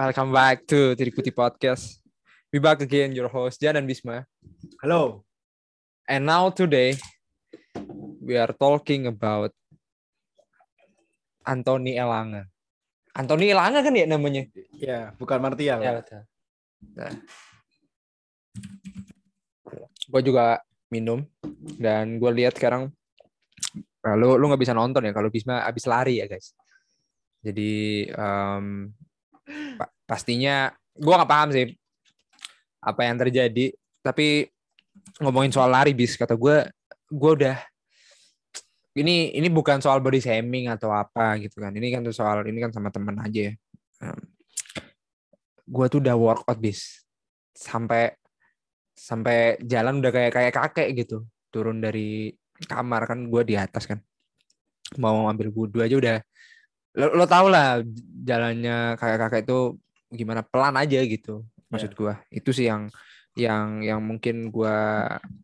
Welcome back to Tirikuti Podcast. We back again, your host Jan and Bisma. Halo. And now today we are talking about Anthony Elanga. Anthony Elanga kan ya namanya? Ya, bukan Martial. Ya betul. Nah. Gue juga minum dan gue lihat sekarang lu lu nggak bisa nonton ya kalau Bisma abis lari ya guys. Jadi um, pa pastinya gue nggak paham sih apa yang terjadi. Tapi ngomongin soal lari bis kata gue, gue udah ini ini bukan soal body shaming atau apa gitu kan. Ini kan tuh soal ini kan sama temen aja ya. Gue tuh udah workout bis sampai sampai jalan udah kayak kayak kakek gitu turun dari kamar kan gue di atas kan mau ambil wudhu aja udah lo, lo tau lah jalannya kakek-kakek itu gimana pelan aja gitu maksud gue itu sih yang yang yang mungkin gue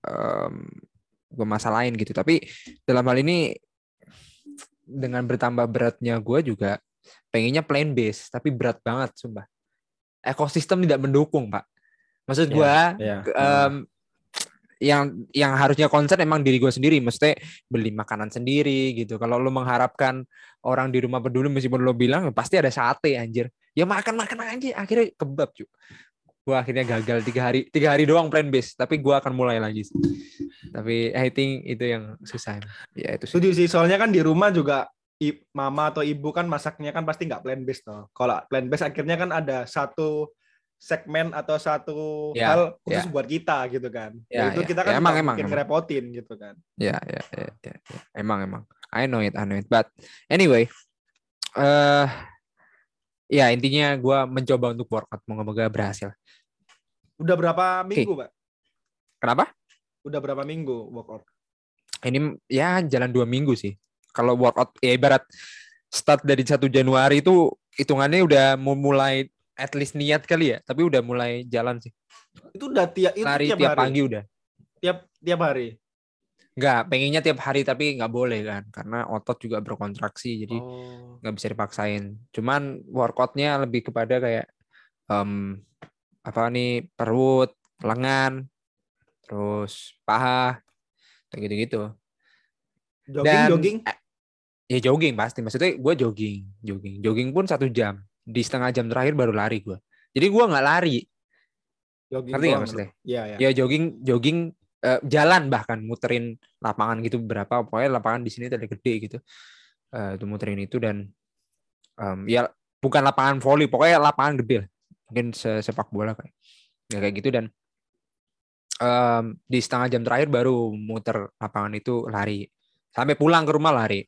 um, gue masalahin gitu. Tapi dalam hal ini dengan bertambah beratnya gue juga pengennya plain base tapi berat banget sumpah. Ekosistem tidak mendukung pak. Maksud gue yeah, yeah. um, yang yang harusnya konsen emang diri gue sendiri. Mesti beli makanan sendiri gitu. Kalau lo mengharapkan orang di rumah peduli meskipun lo bilang pasti ada sate anjir. Ya makan makan aja. Akhirnya kebab cuy gue akhirnya gagal tiga hari tiga hari doang plan base. Tapi gue akan mulai lagi tapi I think itu yang susah ya itu setuju sih. Soalnya kan di rumah juga mama atau ibu kan masaknya kan pasti nggak plan base tuh kalau plan base akhirnya kan ada satu segmen atau satu ya, hal khusus ya. buat kita gitu kan. Ya, itu ya. kita kan ya, emang, emang, emang. ngerepotin gitu kan. Ya, ya, ya, ya, ya. Emang emang. I know it, I know it. But anyway, eh uh, ya intinya gue mencoba untuk workout, moga-moga berhasil. Udah berapa minggu, okay. Pak? Kenapa? Udah berapa minggu workout? Ini ya jalan dua minggu sih. Kalau workout ya ibarat start dari satu Januari itu hitungannya udah mau mulai at least niat kali ya, tapi udah mulai jalan sih. Itu udah tiap itu Lari tiap, tiap hari. pagi udah. Tiap tiap hari. Enggak, pengennya tiap hari tapi nggak boleh kan, karena otot juga berkontraksi, jadi oh. nggak oh. bisa dipaksain. Cuman workoutnya lebih kepada kayak um, apa nih perut, lengan, terus paha, kayak gitu-gitu. Jogging, Dan, jogging. Eh, ya jogging pasti. Maksudnya gue jogging, jogging, jogging pun satu jam di setengah jam terakhir baru lari gue. Jadi gue nggak lari. Jogging Ngerti nggak maksudnya? Iya, iya. Ya jogging, jogging uh, jalan bahkan muterin lapangan gitu berapa. Pokoknya lapangan di sini ada gede gitu. Uh, itu muterin itu dan um, ya bukan lapangan volley, pokoknya lapangan gede lah. Mungkin sepak bola kayak ya kayak gitu dan um, di setengah jam terakhir baru muter lapangan itu lari sampai pulang ke rumah lari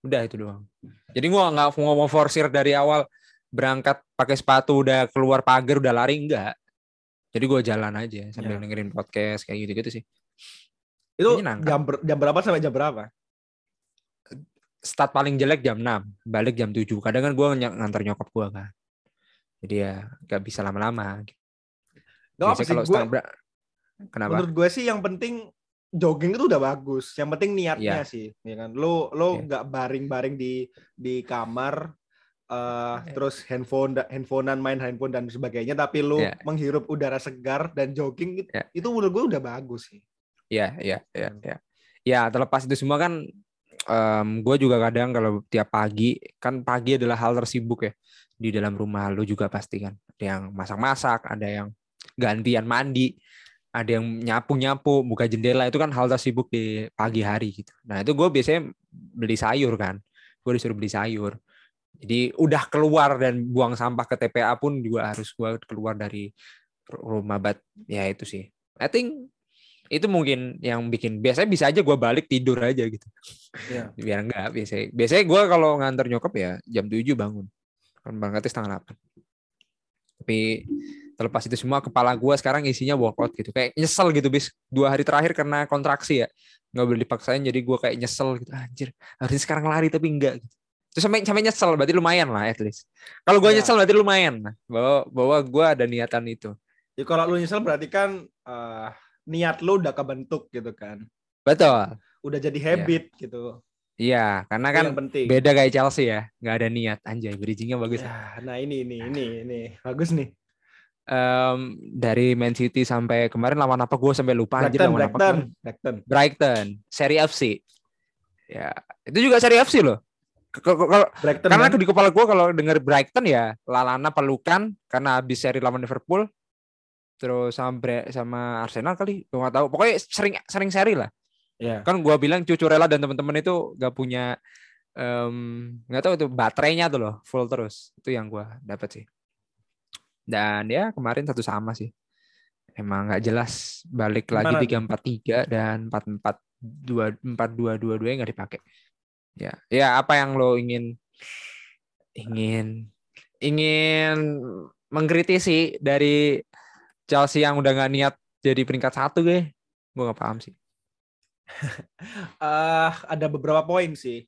udah itu doang jadi gua nggak mau forsir dari awal berangkat pakai sepatu udah keluar pagar udah lari enggak. Jadi gue jalan aja sambil ya. dengerin podcast kayak gitu gitu sih. Itu jam ber, jam berapa sampai jam berapa? Start paling jelek jam 6 balik jam 7 kadang kan gue ng ngantar nyokap gue kan. Jadi ya gak bisa lama-lama. Gak apa sih kalau gua, kenapa? menurut gue sih yang penting jogging itu udah bagus. Yang penting niatnya yeah. sih ya kan? Lo lo yeah. nggak baring-baring di di kamar uh, terus handphone handphonean main handphone dan sebagainya tapi lu yeah. menghirup udara segar dan jogging yeah. itu menurut gue udah bagus sih. Iya, iya, iya, iya. Ya, terlepas itu semua kan um, gue juga kadang kalau tiap pagi kan pagi adalah hal tersibuk ya di dalam rumah lu juga pasti kan. Ada yang masak-masak, ada yang gantian mandi, ada yang nyapu-nyapu, buka jendela itu kan hal tersibuk di pagi hari gitu. Nah, itu gue biasanya beli sayur kan. Gue disuruh beli sayur jadi udah keluar dan buang sampah ke TPA pun juga harus gua keluar dari rumah bat ya itu sih. I think itu mungkin yang bikin biasanya bisa aja gue balik tidur aja gitu. Yeah. Biar enggak biasanya. Biasanya gue kalau nganter nyokap ya jam 7 bangun. Kan berangkatnya setengah 8. Tapi terlepas itu semua kepala gue sekarang isinya workout gitu. Kayak nyesel gitu bis dua hari terakhir karena kontraksi ya. Nggak boleh dipaksain jadi gue kayak nyesel gitu. Anjir harusnya sekarang lari tapi enggak gitu. Terus sampai sampai nyesel berarti lumayan lah at least. Kalau gue ya. nyesel berarti lumayan lah bahwa bahwa gue ada niatan itu. Ya kalau lu nyesel berarti kan uh, niat lu udah kebentuk gitu kan. Betul. Udah jadi habit ya. gitu. Iya, karena kan beda kayak Chelsea ya, nggak ada niat. Anjay, bridgingnya bagus. Ya, nah ini ini ini ini bagus nih. Um, dari Man City sampai kemarin lawan apa gue sampai lupa Brighton, lawan Brighton, apa Brighton. Brighton, seri FC. Ya, itu juga seri FC loh. Kalau karena kan? di kepala gue kalau denger Brighton ya Lalana pelukan karena habis seri lawan Liverpool terus sama sama Arsenal kali gue nggak tahu pokoknya sering sering seri lah Yeah. Kan gua bilang cucu rela dan teman-teman itu gak punya nggak um, tahu itu baterainya tuh loh full terus. Itu yang gua dapat sih. Dan ya kemarin satu sama sih. Emang nggak jelas balik Gimana lagi tiga empat tiga dan empat empat dua empat dua dua dua nggak dipakai. Ya, ya apa yang lo ingin ingin ingin mengkritisi dari Chelsea yang udah nggak niat jadi peringkat satu gue, gue nggak paham sih uh, ada beberapa poin sih.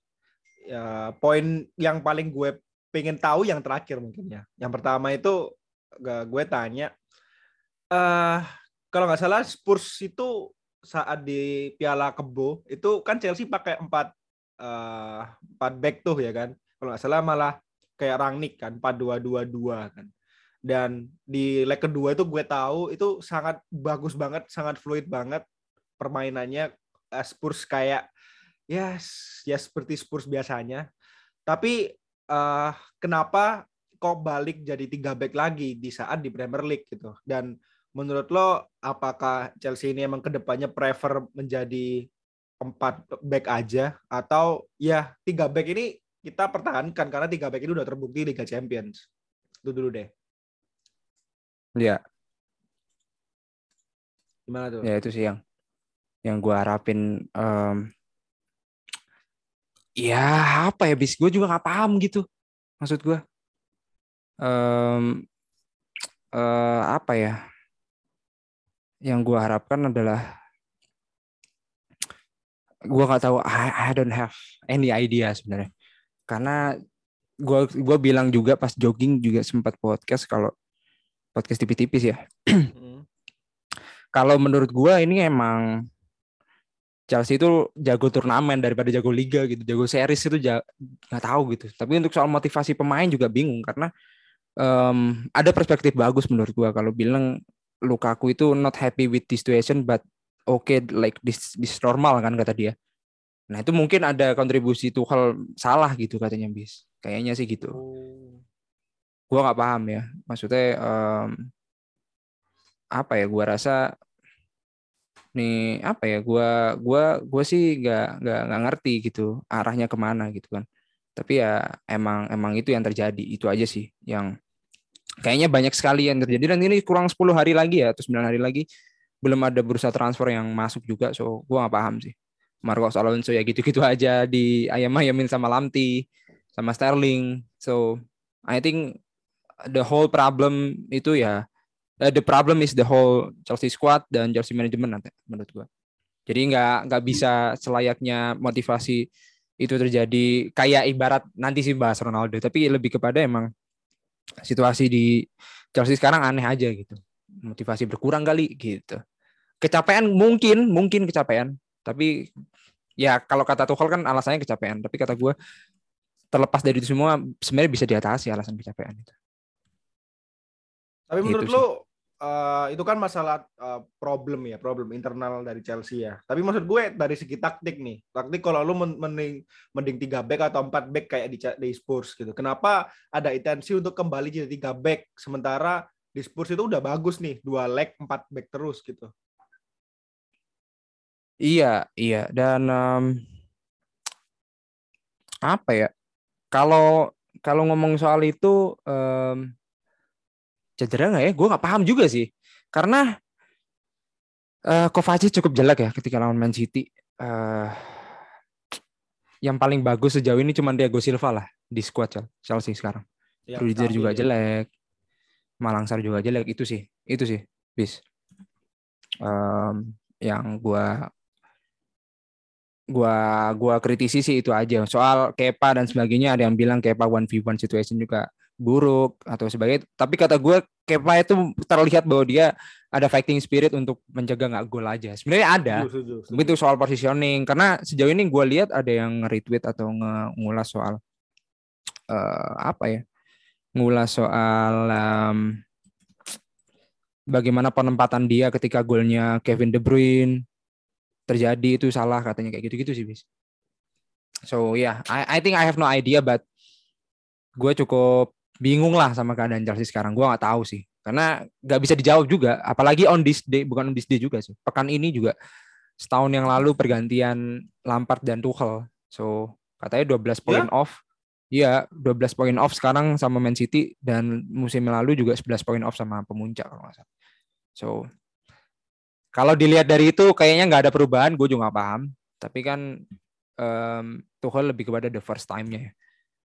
Ya, poin yang paling gue pengen tahu yang terakhir mungkin ya. Yang pertama itu gue tanya, uh, kalau nggak salah Spurs itu saat di Piala Kebo itu kan Chelsea pakai empat uh, empat back tuh ya kan. Kalau nggak salah malah kayak Rangnick kan empat dua dua dua kan. Dan di leg kedua itu gue tahu itu sangat bagus banget, sangat fluid banget permainannya uh, Spurs kayak ya ya seperti Spurs biasanya. Tapi uh, kenapa kok balik jadi tiga back lagi di saat di Premier League gitu? Dan menurut lo apakah Chelsea ini emang ke depannya prefer menjadi empat back aja atau ya tiga back ini kita pertahankan karena tiga back ini udah terbukti Liga Champions. Itu dulu deh. Iya. Gimana tuh? Ya itu sih yang yang gue harapin um, ya apa ya bis gue juga nggak paham gitu maksud gue um, uh, apa ya yang gue harapkan adalah gue nggak tahu. I, I don't have any idea sebenarnya. Karena gue gue bilang juga pas jogging juga sempat podcast kalau podcast tipis-tipis ya. Hmm. kalau menurut gue ini emang Chelsea itu jago turnamen daripada jago liga gitu, jago series itu nggak tahu gitu. Tapi untuk soal motivasi pemain juga bingung karena um, ada perspektif bagus menurut gua. Kalau bilang Lukaku itu not happy with this situation but okay like this this normal kan kata dia. Nah itu mungkin ada kontribusi tuh hal salah gitu katanya bis. Kayaknya sih gitu. Oh. Gua nggak paham ya. Maksudnya um, apa ya? Gua rasa nih apa ya gua gua gua sih nggak nggak nggak ngerti gitu arahnya ke mana gitu kan tapi ya emang emang itu yang terjadi itu aja sih yang kayaknya banyak sekali yang terjadi dan ini kurang 10 hari lagi ya atau 9 hari lagi belum ada bursa transfer yang masuk juga so gua nggak paham sih Marcos Alonso ya gitu-gitu aja di ayam-ayamin sama Lamti sama Sterling so I think the whole problem itu ya uh, the problem is the whole Chelsea squad dan Chelsea management nanti menurut gua. Jadi nggak nggak bisa selayaknya motivasi itu terjadi kayak ibarat nanti sih bahas Ronaldo, tapi lebih kepada emang situasi di Chelsea sekarang aneh aja gitu. Motivasi berkurang kali gitu. Kecapean mungkin, mungkin kecapean, tapi ya kalau kata Tuchel kan alasannya kecapean, tapi kata gue terlepas dari itu semua sebenarnya bisa diatasi alasan kecapean itu. Tapi menurut gitu lo uh, itu kan masalah uh, problem ya, problem internal dari Chelsea ya. Tapi maksud gue dari segi taktik nih, taktik kalau lu mending mending tiga back atau empat back kayak di, di Spurs gitu. Kenapa ada intensi untuk kembali jadi tiga back sementara di Spurs itu udah bagus nih dua leg empat back terus gitu. Iya, iya dan um, apa ya? Kalau kalau ngomong soal itu um, cedera nggak ya? Gue nggak paham juga sih. Karena uh, Kovacic cukup jelek ya ketika lawan Man City. Uh, yang paling bagus sejauh ini cuma Diego Silva lah di squad Chelsea sekarang. Ya, Rudiger juga ya. jelek. Malangsar juga jelek itu sih. Itu sih, bis. Um, yang gua gua gua kritisi sih itu aja. Soal Kepa dan sebagainya ada yang bilang Kepa one v one situation juga buruk atau sebagainya. Tapi kata gue Kepa itu terlihat bahwa dia ada fighting spirit untuk menjaga nggak gol aja. Sebenarnya ada. Tapi itu soal positioning. Karena sejauh ini gue lihat ada yang retweet atau ngulas soal uh, apa ya? Ngulas soal um, bagaimana penempatan dia ketika golnya Kevin De Bruyne terjadi itu salah katanya kayak gitu-gitu sih bis. So yeah, I, I think I have no idea but gue cukup bingung lah sama keadaan Chelsea sekarang. Gue nggak tahu sih karena nggak bisa dijawab juga apalagi on this day bukan on this day juga sih pekan ini juga setahun yang lalu pergantian Lampard dan Tuchel so katanya 12 poin yeah? off Iya, 12 poin off sekarang sama Man City dan musim lalu juga 11 poin off sama pemuncak kalau nggak salah. So, kalau dilihat dari itu kayaknya nggak ada perubahan, gue juga nggak paham. Tapi kan um, Tuchel lebih kepada the first time-nya. Ya.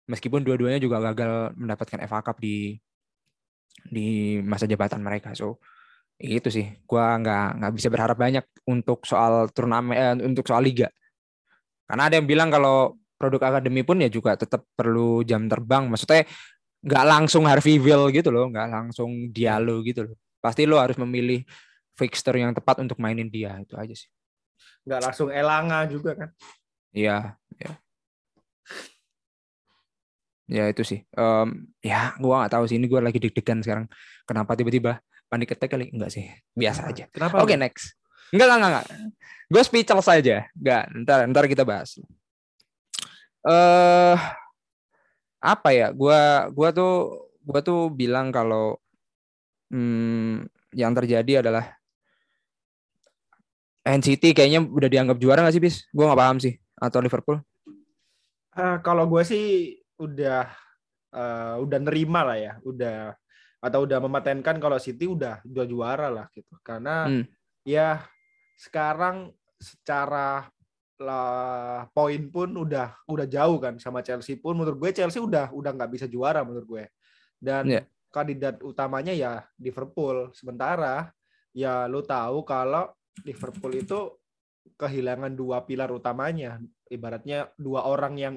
Meskipun dua-duanya juga gagal mendapatkan FA Cup di di masa jabatan mereka. So itu sih, gua nggak nggak bisa berharap banyak untuk soal turnamen eh, untuk soal liga. Karena ada yang bilang kalau produk akademi pun ya juga tetap perlu jam terbang. Maksudnya nggak langsung Harveyville gitu loh, nggak langsung Diallo gitu loh. Pasti lo harus memilih fixture yang tepat untuk mainin dia itu aja sih. Nggak langsung Elanga juga kan? Iya, ya ya itu sih. Um, ya gua nggak tahu sih ini gua lagi deg-degan sekarang. Kenapa tiba-tiba panik attack kali? Enggak sih biasa aja. Kenapa? Oke okay, next. Enggak enggak enggak, gue speechless saja enggak ntar ntar kita bahas. Eh uh, apa ya? Gua gua tuh gua tuh bilang kalau hmm, yang terjadi adalah NCT kayaknya udah dianggap juara nggak sih bis? Gue nggak paham sih. Atau Liverpool? Uh, kalau gue sih udah uh, udah nerima lah ya, udah atau udah mematenkan kalau City udah udah juara lah gitu. Karena hmm. ya sekarang secara lah poin pun udah udah jauh kan sama Chelsea pun menurut gue Chelsea udah udah nggak bisa juara menurut gue dan yeah. kandidat utamanya ya Liverpool sementara ya lo tahu kalau Liverpool itu kehilangan dua pilar utamanya ibaratnya dua orang yang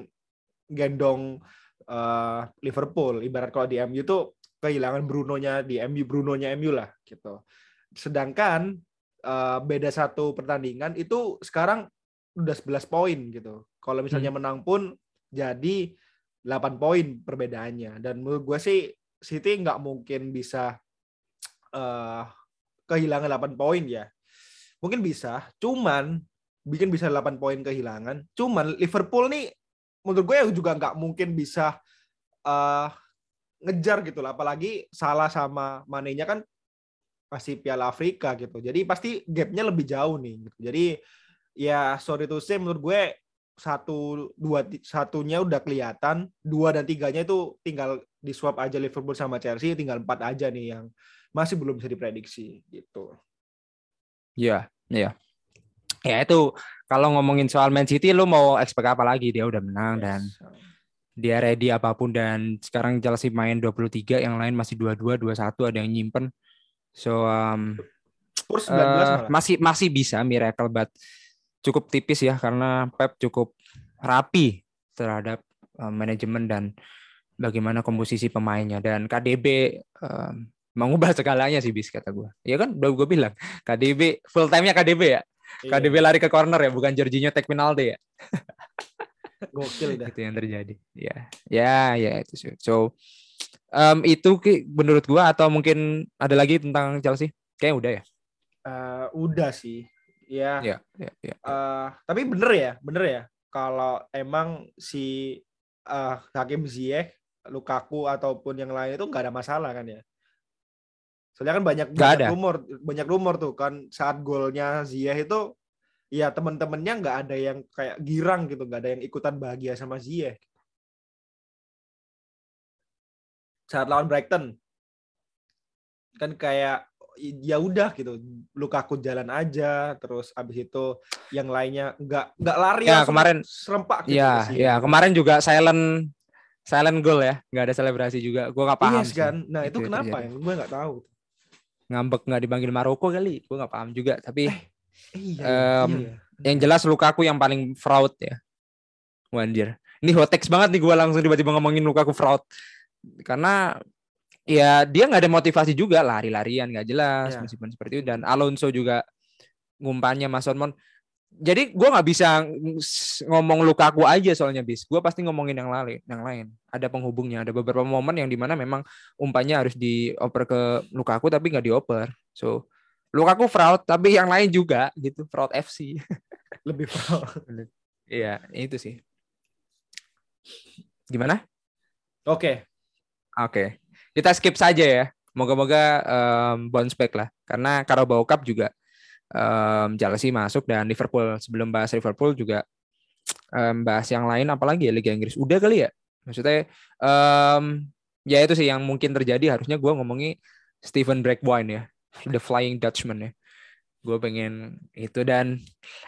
gendong uh, Liverpool. Ibarat kalau di MU tuh kehilangan Bruno-nya di MU, Bruno-nya MU lah gitu. Sedangkan uh, beda satu pertandingan itu sekarang udah 11 poin gitu. Kalau misalnya hmm. menang pun jadi 8 poin perbedaannya. Dan menurut gue sih City nggak mungkin bisa uh, kehilangan 8 poin ya. Mungkin bisa, cuman bikin bisa 8 poin kehilangan. Cuman Liverpool nih menurut gue ya juga nggak mungkin bisa uh, ngejar gitu lah apalagi salah sama manenya kan pasti Piala Afrika gitu jadi pasti gapnya lebih jauh nih gitu. jadi ya sorry to say menurut gue satu dua satunya udah kelihatan dua dan tiganya itu tinggal di swap aja Liverpool sama Chelsea tinggal empat aja nih yang masih belum bisa diprediksi gitu ya ya ya itu kalau ngomongin soal Man City lu mau expect apa lagi? Dia udah menang yes. dan dia ready apa pun dan sekarang Chelsea main 23 yang lain masih 22 21 ada yang nyimpen. So um, uh, masih masih bisa miracle but cukup tipis ya karena Pep cukup rapi terhadap uh, manajemen dan bagaimana komposisi pemainnya. Dan KDB um, mengubah segalanya sih bis kata gue ya kan udah gue bilang KDB full time nya KDB ya Iya. KDB lari ke corner ya, bukan Jorginho take penalti ya. Gokil dah. itu yang terjadi. Ya, ya, ya itu sih. So um, itu menurut gua atau mungkin ada lagi tentang Chelsea? Kayaknya udah ya. Uh, udah sih. Ya. Ya, ya, ya. Uh, tapi bener ya, bener ya. Kalau emang si uh, Hakim Ziyech, Lukaku ataupun yang lain itu nggak ada masalah kan ya? Soalnya kan banyak gak banyak ada. rumor, banyak rumor tuh kan saat golnya Ziyah itu ya temen-temennya nggak ada yang kayak girang gitu, nggak ada yang ikutan bahagia sama Ziyah. Saat lawan Brighton kan kayak ya udah gitu Lukaku jalan aja terus abis itu yang lainnya nggak nggak lari ya kemarin serempak gitu ya ya kemarin juga silent silent goal ya nggak ada selebrasi juga gue nggak paham yes, kan. Nah itu, itu kenapa ya? Gue nggak tahu ngambek nggak dipanggil Maroko kali gue nggak paham juga tapi eh, iya, um, iya. yang jelas Lukaku yang paling fraud ya Wanjir ini hot text banget nih gue langsung tiba-tiba ngomongin Lukaku fraud karena ya dia nggak ada motivasi juga lari-larian nggak jelas yeah. meskipun seperti itu dan Alonso juga ngumpannya Mas Mon jadi gue nggak bisa ngomong Lukaku aja soalnya bis. Gue pasti ngomongin yang lain yang lain. Ada penghubungnya ada beberapa momen yang di mana memang umpannya harus dioper ke Lukaku tapi nggak dioper. So Lukaku fraud tapi yang lain juga gitu. Fraud FC lebih fraud. Iya itu sih. Gimana? Oke. Okay. oke. Okay kita skip saja ya. Moga-moga um, bounce back lah. Karena Carabao Cup juga um, Chelsea masuk dan Liverpool sebelum bahas Liverpool juga um, bahas yang lain apalagi ya Liga Inggris. Udah kali ya. Maksudnya um, ya itu sih yang mungkin terjadi harusnya gue ngomongi Steven Bergwijn ya. The Flying Dutchman ya gue pengen itu dan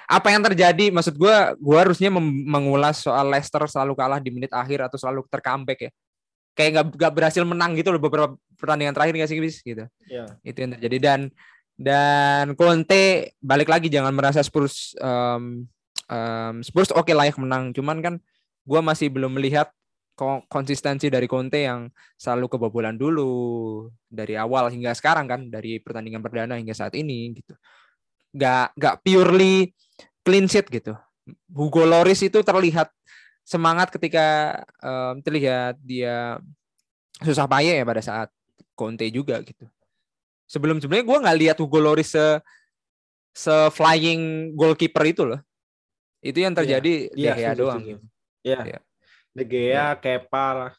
apa yang terjadi maksud gue gue harusnya mengulas soal Leicester selalu kalah di menit akhir atau selalu tercomeback ya kayak nggak nggak berhasil menang gitu loh beberapa pertandingan terakhir nggak sih bis gitu yeah. itu yang terjadi dan dan Conte balik lagi jangan merasa Spurs um, um, Spurs oke okay layak menang. Cuman kan gue masih belum melihat konsistensi dari Conte yang selalu kebobolan dulu. Dari awal hingga sekarang kan dari pertandingan perdana hingga saat ini gitu. Nggak nggak purely clean sheet gitu. Hugo Loris itu terlihat semangat ketika um, terlihat dia susah payah ya pada saat Conte juga gitu. Sebelum sebelumnya gue nggak lihat Hugo Loris se se flying goalkeeper itu loh. Itu yang terjadi yeah, De Gea doang. Iya. Yeah. Yeah. De Gea, yeah. Kepa lah.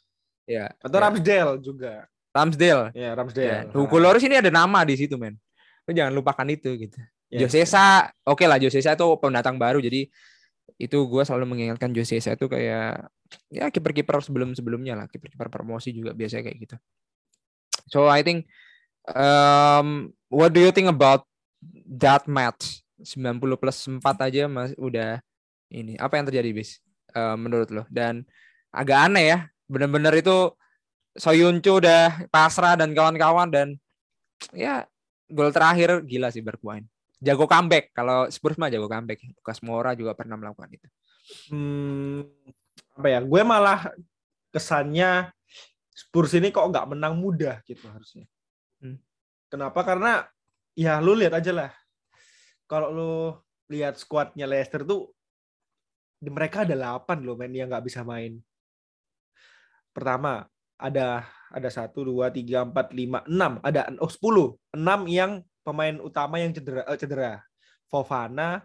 Ya. Atau yeah. Ramsdale juga. Ramsdale. Ya, yeah, Ramsdale. Yeah. Hugo Loris ini ada nama di situ, men. Lu jangan lupakan itu gitu. Yeah. Josesa, oke okay lah Josesa itu pendatang baru jadi itu gue selalu mengingatkan Jose saya itu kayak ya kiper-kiper sebelum sebelumnya lah kiper-kiper promosi juga biasanya kayak gitu so I think um, what do you think about that match 90 plus 4 aja mas udah ini apa yang terjadi bis uh, menurut lo dan agak aneh ya benar-benar itu Soyuncu udah pasrah dan kawan-kawan dan ya gol terakhir gila sih berkuain jago comeback. Kalau Spurs mah jago comeback. Lukas Moura juga pernah melakukan itu. Hmm, apa ya? Gue malah kesannya Spurs ini kok nggak menang mudah gitu harusnya. Kenapa? Karena ya lu lihat aja lah. Kalau lu lihat skuadnya Leicester tuh mereka ada 8 loh main yang nggak bisa main. Pertama, ada ada satu dua tiga empat lima enam ada oh sepuluh enam yang pemain utama yang cedera, uh, cedera. Fofana,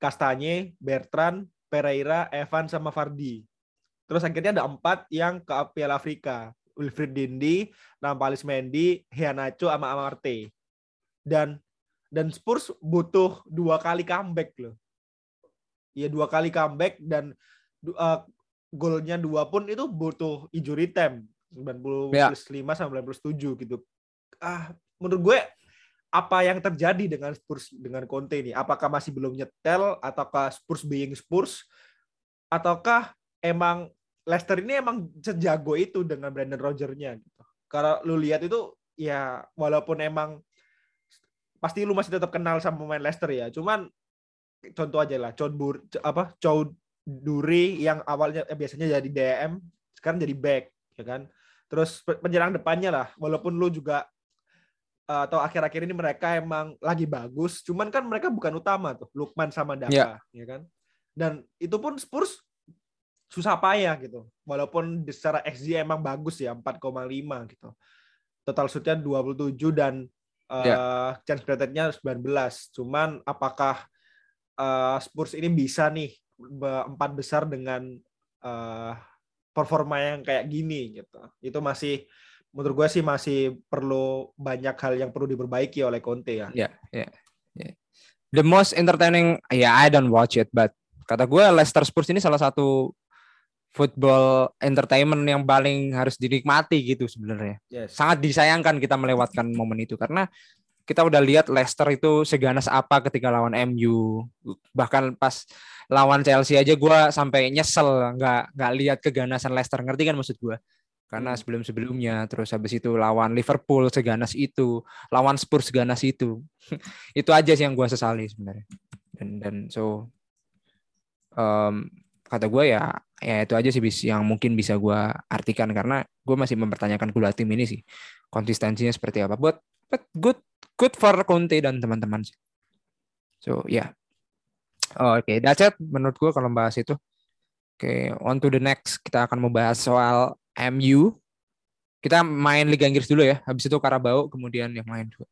Kastanye, Bertrand, Pereira, Evan sama Fardi. Terus akhirnya ada empat yang ke Piala Afrika. Wilfried Dindi, Nampalis Mendy, Heanacho sama Amarte. Dan dan Spurs butuh dua kali comeback loh. Iya dua kali comeback dan uh, golnya dua pun itu butuh injury time 90 ya. plus 5 sampai 90 plus 7 gitu. Ah, menurut gue apa yang terjadi dengan Spurs dengan Conte ini? Apakah masih belum nyetel ataukah Spurs being Spurs ataukah emang Leicester ini emang sejago itu dengan Brandon Rogernya gitu. Kalau lu lihat itu ya walaupun emang pasti lu masih tetap kenal sama pemain Leicester ya. Cuman contoh aja lah, Chow Bur, apa Chow Duri yang awalnya eh, biasanya jadi DM sekarang jadi back ya kan. Terus penyerang depannya lah, walaupun lu juga Eh, atau akhir-akhir ini mereka emang lagi bagus, cuman kan mereka bukan utama tuh, Lukman sama Daka, yeah. ya kan? Dan itu pun Spurs susah payah gitu. Walaupun secara XG emang bagus ya 4,5 gitu. Total shootnya 27 dan uh, yeah. chance created-nya 19. Cuman apakah uh, Spurs ini bisa nih empat besar dengan uh, performa yang kayak gini gitu. Itu masih menurut gue sih masih perlu banyak hal yang perlu diperbaiki oleh Conte ya. Ya, yeah, ya. Yeah, yeah. The most entertaining, ya yeah, I don't watch it, but kata gue Leicester Spurs ini salah satu football entertainment yang paling harus dinikmati gitu sebenarnya. Yes. Sangat disayangkan kita melewatkan momen itu karena kita udah lihat Leicester itu seganas apa ketika lawan MU. Bahkan pas lawan Chelsea aja gue sampai nyesel nggak nggak lihat keganasan Leicester. Ngerti kan maksud gue? karena hmm. sebelum-sebelumnya terus habis itu lawan Liverpool seganas itu lawan Spurs seganas itu itu aja sih yang gue sesali sebenarnya dan dan so um, kata gue ya ya itu aja sih yang mungkin bisa gue artikan karena gue masih mempertanyakan kedua tim ini sih konsistensinya seperti apa. But but good good for Conte dan teman-teman sih. So ya. Yeah. Oh, Oke, okay. that's it menurut gue kalau bahas itu. Oke, okay, on to the next. Kita akan membahas soal MU. Kita main Liga Inggris dulu ya. Habis itu Karabau, kemudian yang main juga.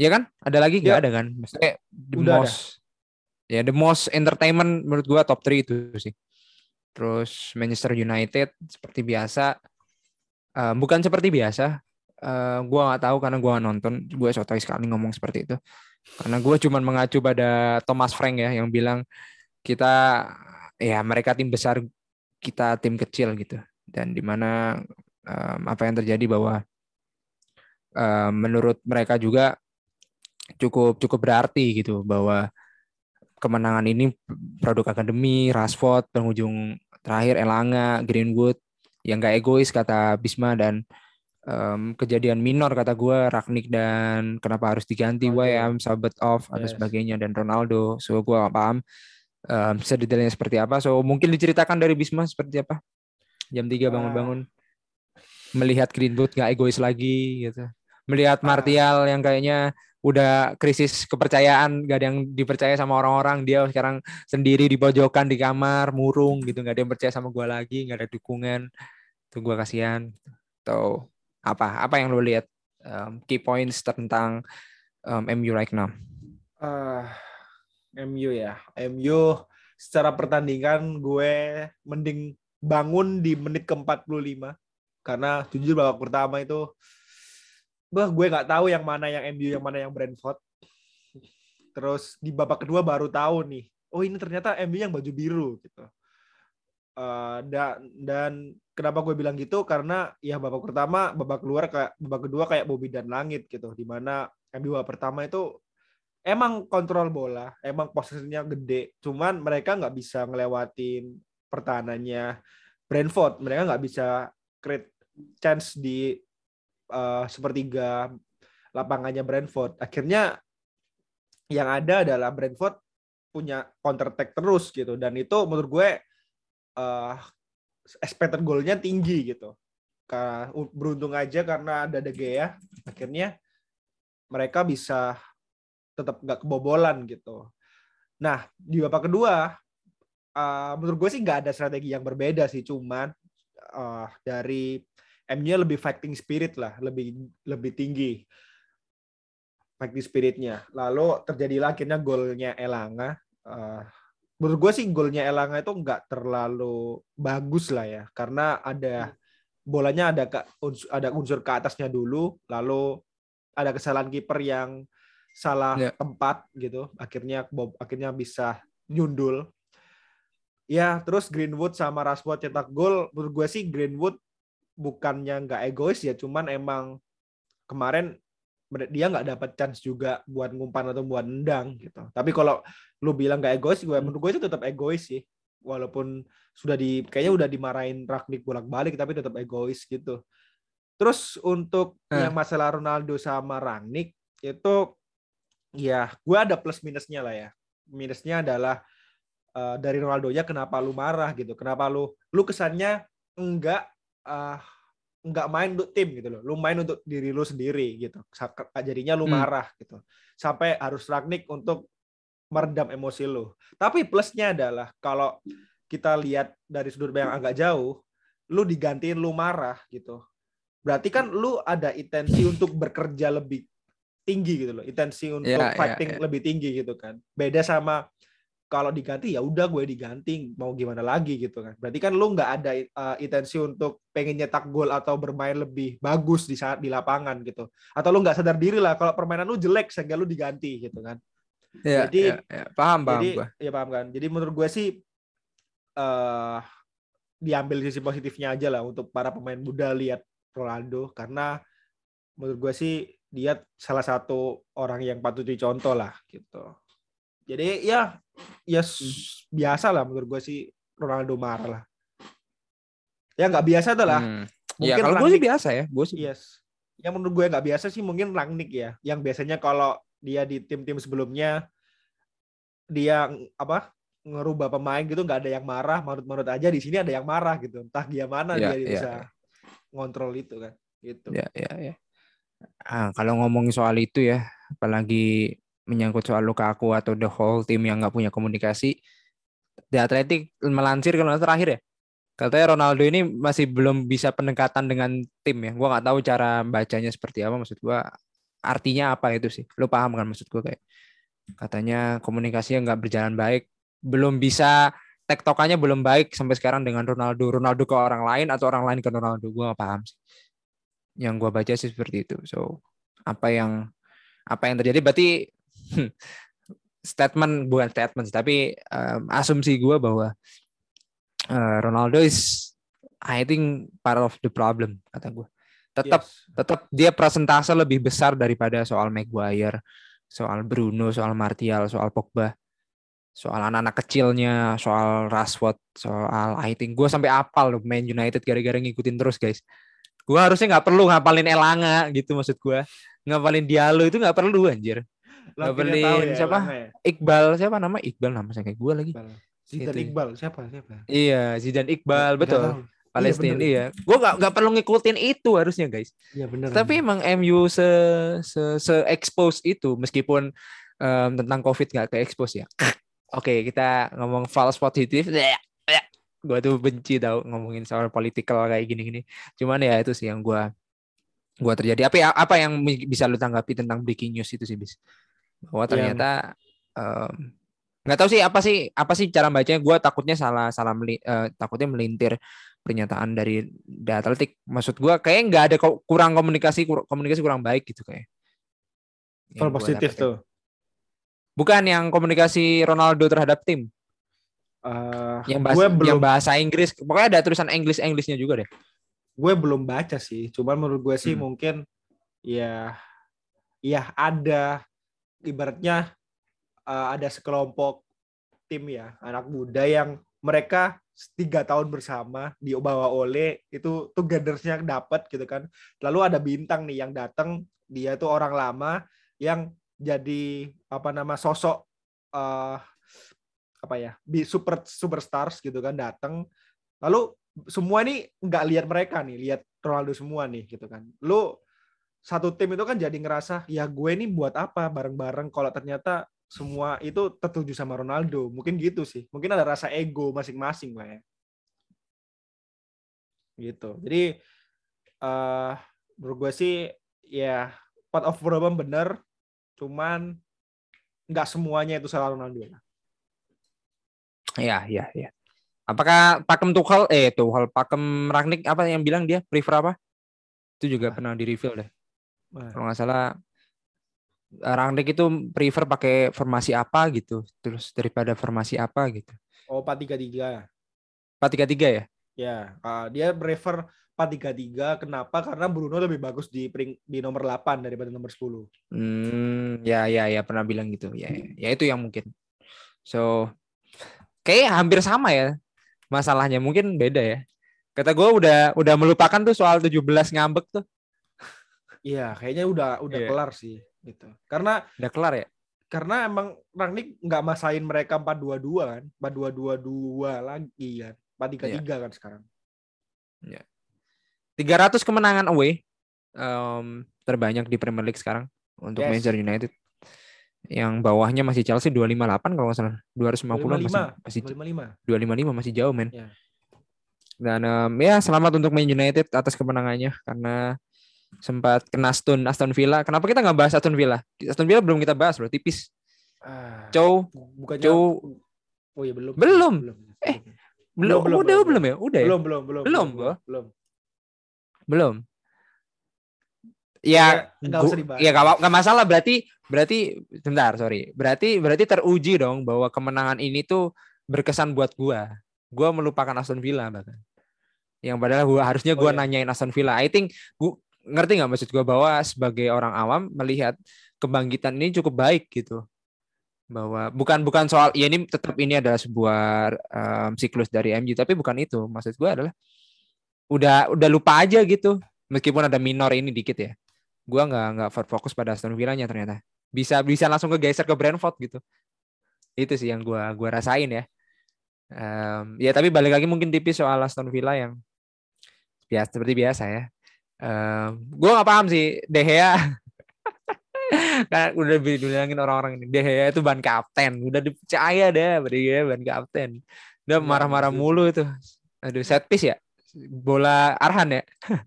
Iya kan? Ada lagi nggak ya. ada kan? Maksudnya the Udah most ada. Ya the most entertainment menurut gua top 3 itu sih. Terus Manchester United seperti biasa uh, bukan seperti biasa. Uh, gua nggak tahu karena gua gak nonton. Gue sotoy sekali ngomong seperti itu. Karena gue cuma mengacu pada Thomas Frank ya yang bilang kita ya mereka tim besar kita tim kecil gitu dan di mana um, apa yang terjadi bahwa um, menurut mereka juga cukup cukup berarti gitu bahwa kemenangan ini produk akademi, Rashford, penghujung terakhir Elanga, Greenwood yang gak egois kata Bisma dan um, kejadian minor kata gue Ragnik dan kenapa harus diganti okay. Wayam, Sabet off atau yes. sebagainya dan Ronaldo. So gue gak paham um, sedetailnya seperti apa. So mungkin diceritakan dari Bisma seperti apa? Jam 3 bangun-bangun melihat Greenwood gak egois lagi gitu. Melihat Martial yang kayaknya udah krisis kepercayaan gak ada yang dipercaya sama orang-orang. Dia sekarang sendiri di pojokan di kamar murung gitu. Gak ada yang percaya sama gue lagi gak ada dukungan. Tuh gue kasihan. Atau apa? Apa yang lo lihat um, key points tentang um, MU right now? Uh, MU ya. MU secara pertandingan gue mending bangun di menit ke 45 karena jujur babak pertama itu bah gue nggak tahu yang mana yang MU yang mana yang Brentford. Terus di babak kedua baru tahu nih oh ini ternyata MU yang baju biru gitu. Uh, dan dan kenapa gue bilang gitu? Karena ya babak pertama babak keluar kayak babak kedua kayak Bobby dan Langit gitu. Di mana MU babak pertama itu emang kontrol bola emang posisinya gede. Cuman mereka nggak bisa ngelewatin pertahanannya Brentford. Mereka nggak bisa create chance di uh, sepertiga lapangannya Brentford. Akhirnya yang ada adalah Brentford punya counter attack terus gitu dan itu menurut gue uh, expected goalnya tinggi gitu. Karena beruntung aja karena ada De Gea akhirnya mereka bisa tetap nggak kebobolan gitu. Nah di babak kedua uh, menurut gue sih nggak ada strategi yang berbeda sih cuman uh, dari M-nya lebih fighting spirit lah, lebih lebih tinggi fighting spiritnya. Lalu terjadilah akhirnya golnya Elanga. Uh, menurut gue sih golnya Elanga itu nggak terlalu bagus lah ya, karena ada bolanya ada ke, ada unsur ke atasnya dulu, lalu ada kesalahan kiper yang salah yeah. tempat gitu, akhirnya akhirnya bisa nyundul. Ya, terus Greenwood sama Rashford cetak gol. Menurut gue sih Greenwood bukannya nggak egois ya, cuman emang kemarin dia nggak dapat chance juga buat ngumpan atau buat nendang gitu. Tapi kalau lu bilang nggak egois, gue menurut gue itu tetap egois sih. Walaupun sudah di kayaknya udah dimarahin Ragnik bolak-balik tapi tetap egois gitu. Terus untuk eh. yang masalah Ronaldo sama Ragnik itu ya gue ada plus minusnya lah ya. Minusnya adalah uh, dari Ronaldo nya kenapa lu marah gitu. Kenapa lu lu kesannya enggak uh, nggak main untuk tim gitu loh. Lu main untuk diri lu sendiri gitu. Jadinya lu hmm. marah hmm. gitu. Sampai harus Ragnik untuk meredam emosi lu. Tapi plusnya adalah kalau kita lihat dari sudut yang agak jauh, lu digantiin lu marah gitu. Berarti kan lu ada intensi untuk bekerja lebih tinggi gitu loh. Intensi untuk yeah, fighting yeah, yeah. lebih tinggi gitu kan. Beda sama kalau diganti ya udah gue diganti mau gimana lagi gitu kan. Berarti kan lu nggak ada uh, intensi untuk pengen nyetak gol atau bermain lebih bagus di saat di lapangan gitu. Atau lu nggak sadar diri lah kalau permainan lu jelek sehingga lu diganti gitu kan. Ya, jadi ya, ya. paham paham jadi gue. ya paham kan. Jadi menurut gue sih uh, diambil sisi positifnya aja lah untuk para pemain muda lihat Ronaldo. Karena menurut gue sih dia salah satu orang yang patut dicontoh lah gitu. Jadi ya ya hmm. biasa lah menurut gue sih Ronaldo marah lah. Ya nggak biasa tuh lah. Hmm. Ya, mungkin ya, kalau gue sih biasa ya. Gue sih. Yes. Yang menurut gue nggak biasa sih mungkin Rangnick ya. Yang biasanya kalau dia di tim-tim sebelumnya dia apa ngerubah pemain gitu nggak ada yang marah menurut-menurut aja di sini ada yang marah gitu entah gimana yeah, dia yeah, bisa yeah. ngontrol itu kan gitu ya ya ya ah, kalau ngomongin soal itu ya apalagi menyangkut soal luka aku atau the whole team yang nggak punya komunikasi di Atletik melansir kalau terakhir ya katanya Ronaldo ini masih belum bisa pendekatan dengan tim ya gua nggak tahu cara bacanya seperti apa maksud gua artinya apa itu sih lu paham kan maksud gua kayak katanya komunikasinya nggak berjalan baik belum bisa tektokannya belum baik sampai sekarang dengan Ronaldo. Ronaldo ke orang lain atau orang lain ke Ronaldo. Gue gak paham sih. Yang gue baca sih seperti itu. So apa yang apa yang terjadi berarti statement bukan statement tapi um, asumsi gue bahwa uh, Ronaldo is I think part of the problem kata gue. Tetap yes. tetap dia presentase lebih besar daripada soal Maguire, soal Bruno, soal Martial, soal Pogba soal anak-anak kecilnya, soal Rashford, soal I think gue sampai apal loh main United gara-gara ngikutin terus guys. Gue harusnya nggak perlu ngapalin Elanga gitu maksud gue. Ngapalin Diallo itu nggak perlu anjir. Ngapalin ya, siapa? Ya. Iqbal siapa nama? Iqbal nama saya kayak gue lagi. Zidan Iqbal siapa siapa? Iya Zidan Iqbal betul. Palestina iya, iya. gue gak, gak perlu ngikutin itu harusnya guys. Iya benar. Tapi emang MU se se, se expose itu meskipun um, tentang COVID gak ke expose ya. Oke, kita ngomong false positif. Gue tuh benci tau ngomongin soal politikal kayak gini-gini. Cuman ya itu sih yang gue gua terjadi. Apa apa yang bisa lu tanggapi tentang breaking news itu sih, bis? Bahwa iya. ternyata nggak um, tahu sih apa sih apa sih cara bacanya. Gue takutnya salah salah meli, uh, takutnya melintir pernyataan dari The Athletic. Maksud gue kayak nggak ada kurang komunikasi komunikasi kurang baik gitu kayak. Kalau positif tuh. Bukan yang komunikasi Ronaldo terhadap tim. Uh, yang bahasa, gue belum, yang bahasa Inggris. Pokoknya ada tulisan Inggris Inggrisnya juga deh. Gue belum baca sih. Cuman menurut gue sih hmm. mungkin ya ya ada ibaratnya uh, ada sekelompok tim ya anak muda yang mereka tiga tahun bersama dibawa oleh itu togethersnya dapat gitu kan. Lalu ada bintang nih yang datang dia tuh orang lama yang jadi apa nama sosok uh, apa ya super superstars gitu kan datang lalu semua ini nggak lihat mereka nih lihat Ronaldo semua nih gitu kan. Lu satu tim itu kan jadi ngerasa ya gue ini buat apa bareng-bareng kalau ternyata semua itu tertuju sama Ronaldo mungkin gitu sih mungkin ada rasa ego masing-masing lah ya gitu jadi uh, menurut gue sih ya part of problem bener Cuman nggak semuanya itu salah Ronaldo. Ya, ya, ya. Apakah Pakem Tuchel eh Tuchel Pakem Ragnik apa yang bilang dia prefer apa? Itu juga ah. pernah di reveal deh. Kalau nggak salah Rangnick itu prefer pakai formasi apa gitu, terus daripada formasi apa gitu. Oh, 433. 433 ya? Ya, uh, dia prefer 4-3-3. Kenapa? Karena Bruno lebih bagus di di nomor 8 daripada nomor 10. Hmm, ya ya ya pernah bilang gitu. Ya, ya, ya itu yang mungkin. So kayak hampir sama ya masalahnya. Mungkin beda ya. Kata gue udah udah melupakan tuh soal 17 ngambek tuh. Iya, kayaknya udah udah yeah. kelar sih gitu. Karena udah kelar ya? Karena emang Rangnick nggak masain mereka 4-2-2 kan. 4-2-2-2 lagi kan. 4-3-3 yeah. kan sekarang. Ya. 300 kemenangan away um, terbanyak di Premier League sekarang untuk yes. Manchester United. Yang bawahnya masih Chelsea 258 kalau nggak salah. 250 255. masih masih 255. 255 masih jauh men. Yeah. Dan um, ya selamat untuk Man United atas kemenangannya karena sempat kena stun Aston Villa. Kenapa kita nggak bahas Aston Villa? Aston Villa belum kita bahas loh, tipis. Ah, Cow, bukannya Cow. Oh iya belum. Belum. belum. Eh, belum, belum, udah belum, belum ya? Udah ya? Belum, belum, belum. Belum, belum. belum. Belum. Ya, nggak usah dibahas. Ya nggak masalah berarti berarti sebentar sorry berarti berarti teruji dong bahwa kemenangan ini tuh berkesan buat gua. Gua melupakan Aston Villa bahkan. Yang padahal gua harusnya gua oh, iya. nanyain Aston Villa. I think gua ngerti nggak maksud gua bahwa sebagai orang awam melihat kebangkitan ini cukup baik gitu. Bahwa bukan bukan soal ya ini tetap ini adalah sebuah um, siklus dari MU tapi bukan itu. Maksud gue adalah udah udah lupa aja gitu. Meskipun ada minor ini dikit ya. Gue nggak nggak fokus pada Aston Villa nya ternyata. Bisa bisa langsung ke geser ke Brentford gitu. Itu sih yang gue gua rasain ya. Um, ya tapi balik lagi mungkin tipis soal Aston Villa yang biasa seperti biasa ya. Um, gue nggak paham sih De Gea. Kan udah dibilangin orang-orang ini De Gea itu ban kapten. Udah dipercaya deh De Gea ban kapten. Udah iya, marah-marah mulu itu. Aduh set piece ya? Bola Arhan ya?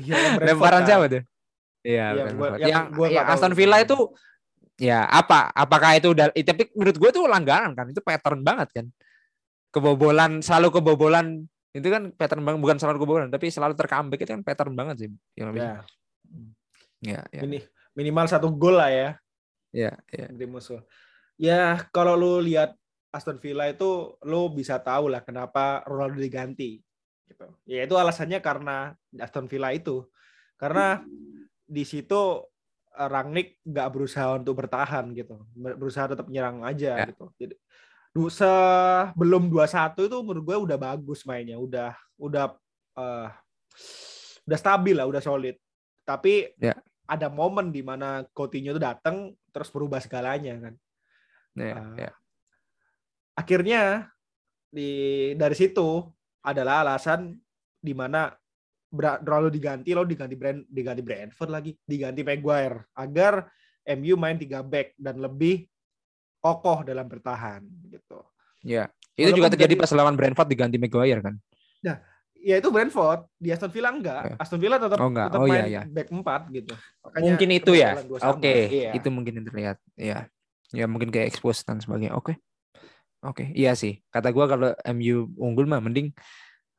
Iya, lemparan siapa tuh? Iya, ya, gua, yang, yang, gua yang Aston Villa itu ya apa? Apakah itu udah tapi menurut gue itu langganan kan? Itu pattern banget kan. Kebobolan selalu kebobolan itu kan pattern banget bukan selalu kebobolan tapi selalu terkambek itu kan pattern banget sih. Yang ya. Ya, ya. Ini minimal satu gol lah ya. Ya, ya. Di musuh. Ya, kalau lu lihat Aston Villa itu lu bisa tahu lah kenapa Ronaldo diganti gitu. Ya itu alasannya karena Aston Villa itu. Karena di situ eh, Rangnick nggak berusaha untuk bertahan gitu. Berusaha tetap menyerang aja ya. gitu. Jadi sebelum 2-1 itu menurut gue udah bagus mainnya, udah udah uh, udah stabil lah, udah solid. Tapi ya. ada momen di mana Coutinho itu datang terus berubah segalanya kan. Ya, uh, ya. Akhirnya di dari situ adalah alasan di mana terlalu diganti lo diganti brand diganti Brentford lagi diganti Maguire agar MU main tiga back dan lebih kokoh dalam bertahan gitu. Ya, itu Walaupun juga terjadi pas lawan Brentford diganti Maguire kan. Nah, ya itu Brentford di Aston Villa enggak. Ya. Aston Villa tetap, oh, enggak. tetap oh, main iya, iya. back 4 gitu. Makanya mungkin itu ya. Oke, okay. iya. itu mungkin yang terlihat. Ya. Ya mungkin kayak expose dan sebagainya. Oke. Okay. Oke, okay. iya sih. Kata gua kalau MU unggul mah mending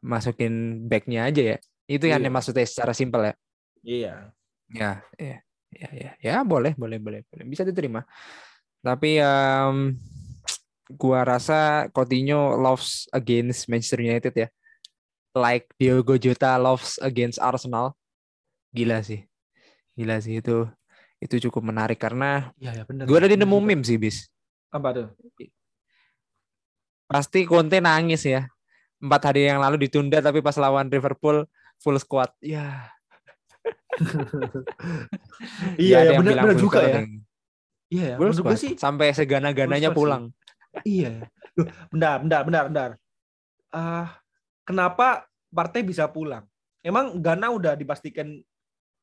masukin backnya aja ya. Itu yang iya. maksudnya secara simpel ya. Iya. Ya, ya, ya, ya, ya, boleh, boleh, boleh, boleh. Bisa diterima. Tapi um, gua rasa Coutinho loves against Manchester United ya. Like Diogo Jota loves against Arsenal. Gila sih. Gila sih itu. Itu cukup menarik karena ya, ya bener, gue ada di nemu meme sih, Bis. Apa tuh? Pasti Conte nangis ya. Empat hari yang lalu ditunda tapi pas lawan Liverpool full squad. Ya. iya, ya, benar benar juga ya. Iya, ya. menurut gue sih sampai segana-gananya pulang. iya. Loh, bentar, bentar, bentar, bentar. Uh, kenapa partai bisa pulang? Emang Ghana udah dipastikan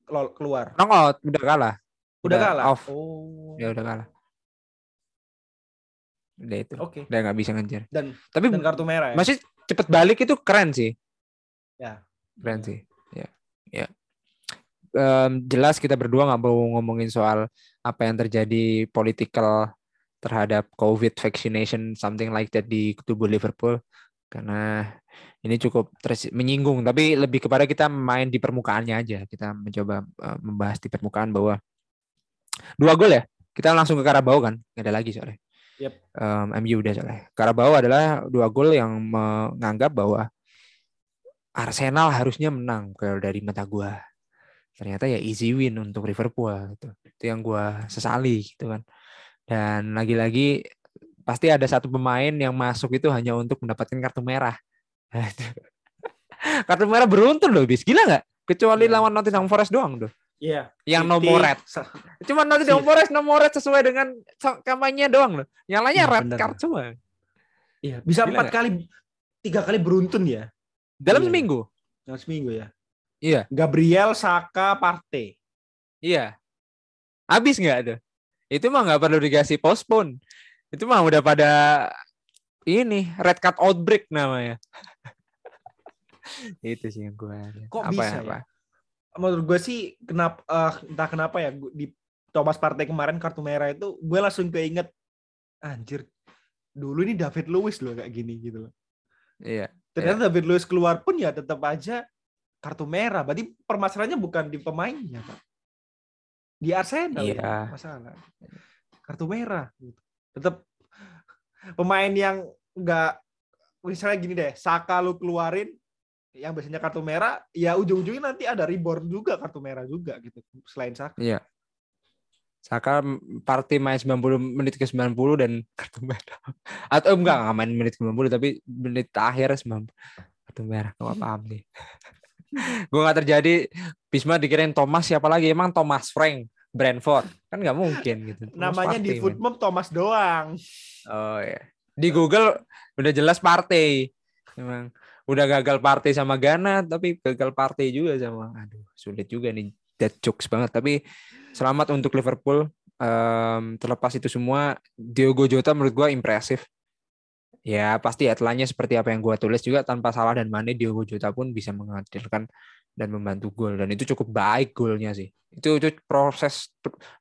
keluar? Knockout, udah kalah. Udah, udah kalah. Off. Oh. Ya udah kalah udah itu oke okay. udah nggak bisa ngejar dan tapi dan kartu merah ya? masih cepet balik itu keren sih ya keren sih ya ya um, jelas kita berdua nggak mau ngomongin soal apa yang terjadi political terhadap COVID vaccination something like that di tubuh Liverpool karena ini cukup menyinggung tapi lebih kepada kita main di permukaannya aja kita mencoba uh, membahas di permukaan bahwa dua gol ya kita langsung ke Karabau kan nggak ada lagi soalnya Yep. Um, MU udah soalnya. Karabau adalah dua gol yang menganggap bahwa Arsenal harusnya menang kalau dari mata gua. Ternyata ya easy win untuk Liverpool gitu. Itu yang gua sesali gitu kan. Dan lagi-lagi pasti ada satu pemain yang masuk itu hanya untuk mendapatkan kartu merah. kartu merah beruntun loh, bis. Gila nggak? Kecuali yeah. lawan Nottingham Forest doang tuh. Iya. Yang nomor red. Cuma nanti si. nomor red nomor red sesuai dengan kampanye doang loh. Yang lainnya ya, red bener. card semua. Iya, bisa empat kali tiga kali beruntun ya. Dalam iya. seminggu. Dalam seminggu ya. Iya. Gabriel, Saka, Partey. Iya. Habis nggak tuh? Itu mah nggak perlu dikasih postpone. Itu mah udah pada ini red card outbreak namanya. itu sih yang gue. Kok apa bisa ya? Apa? menurut gue sih kenapa uh, entah kenapa ya di Thomas Partey kemarin kartu merah itu gue langsung keinget anjir dulu ini David Lewis loh kayak gini gitu loh. Iya. Ternyata iya. David Lewis keluar pun ya tetap aja kartu merah. Berarti permasalahannya bukan di pemainnya, Pak. Di Arsenal iya. masalah. Kartu merah. Gitu. Tetap pemain yang enggak misalnya gini deh, Saka lu keluarin yang biasanya kartu merah, ya ujung-ujungnya nanti ada reborn juga kartu merah juga gitu selain Saka. Iya. Saka party main 90 menit ke 90 dan kartu merah. Atau enggak enggak main menit ke 90 tapi menit akhir 90 kartu merah. Gak paham nih. Gue gak terjadi. Bisma dikirain Thomas siapa lagi? Emang Thomas Frank Brentford. Kan nggak mungkin gitu. Namanya Partey, di football Thomas doang. Oh ya di Google udah jelas Partey. Memang udah gagal Partey sama Ghana tapi gagal Partey juga sama aduh sulit juga nih. Dead jokes banget. Tapi selamat untuk Liverpool. Um, terlepas itu semua Diogo Jota menurut gue impresif ya pasti headline seperti apa yang gue tulis juga tanpa salah dan Mane Diogo Jota pun bisa menghadirkan dan membantu gol. Dan itu cukup baik golnya sih. Itu, itu proses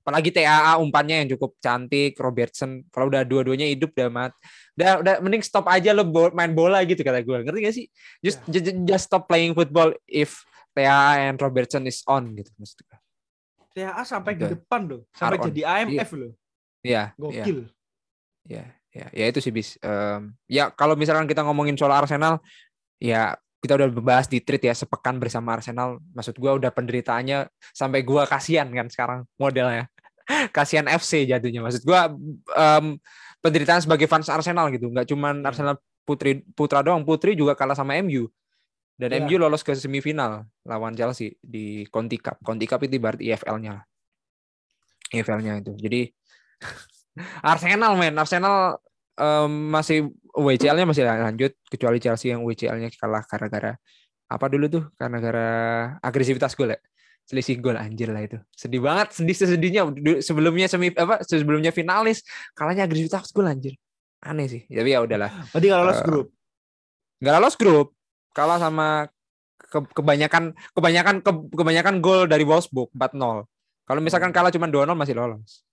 apalagi TAA umpannya yang cukup cantik Robertson kalau udah dua-duanya hidup udah mat udah udah mending stop aja lo main bola gitu kata gue ngerti gak sih? Just yeah. just, just stop playing football if TAA and Robertson is on gitu maksudnya TAA sampai ke depan loh. Sampai jadi AMF loh. Iya gokil. iya ya ya itu sih bis. Um, ya kalau misalkan kita ngomongin soal Arsenal ya kita udah bahas di treat ya sepekan bersama Arsenal. Maksud gue udah penderitaannya sampai gue kasihan kan sekarang modelnya. Kasihan FC jatuhnya. Maksud gue um, penderitaan sebagai fans Arsenal gitu. Nggak cuman iya. Arsenal putri putra doang. Putri juga kalah sama MU dan yeah. MU lolos ke semifinal lawan Chelsea di Conti Cup. Conti Cup itu berarti EFL-nya EFL-nya itu. Jadi Arsenal men. Arsenal um, masih WCL-nya masih lanjut kecuali Chelsea yang WCL-nya kalah gara-gara apa dulu tuh? Karena gara agresivitas gol ya? Selisih gol anjir lah itu. Sedih banget sedih sesedihnya. Sebelumnya semi apa sebelumnya finalis kalahnya agresivitas gol anjir. Aneh sih tapi ya udahlah. Berarti nggak lolos uh, grup? nggak lolos grup. Kalah sama ke, kebanyakan kebanyakan ke, kebanyakan gol dari Wolfsburg 4-0 kalau misalkan kalah cuma 2-0 masih lolos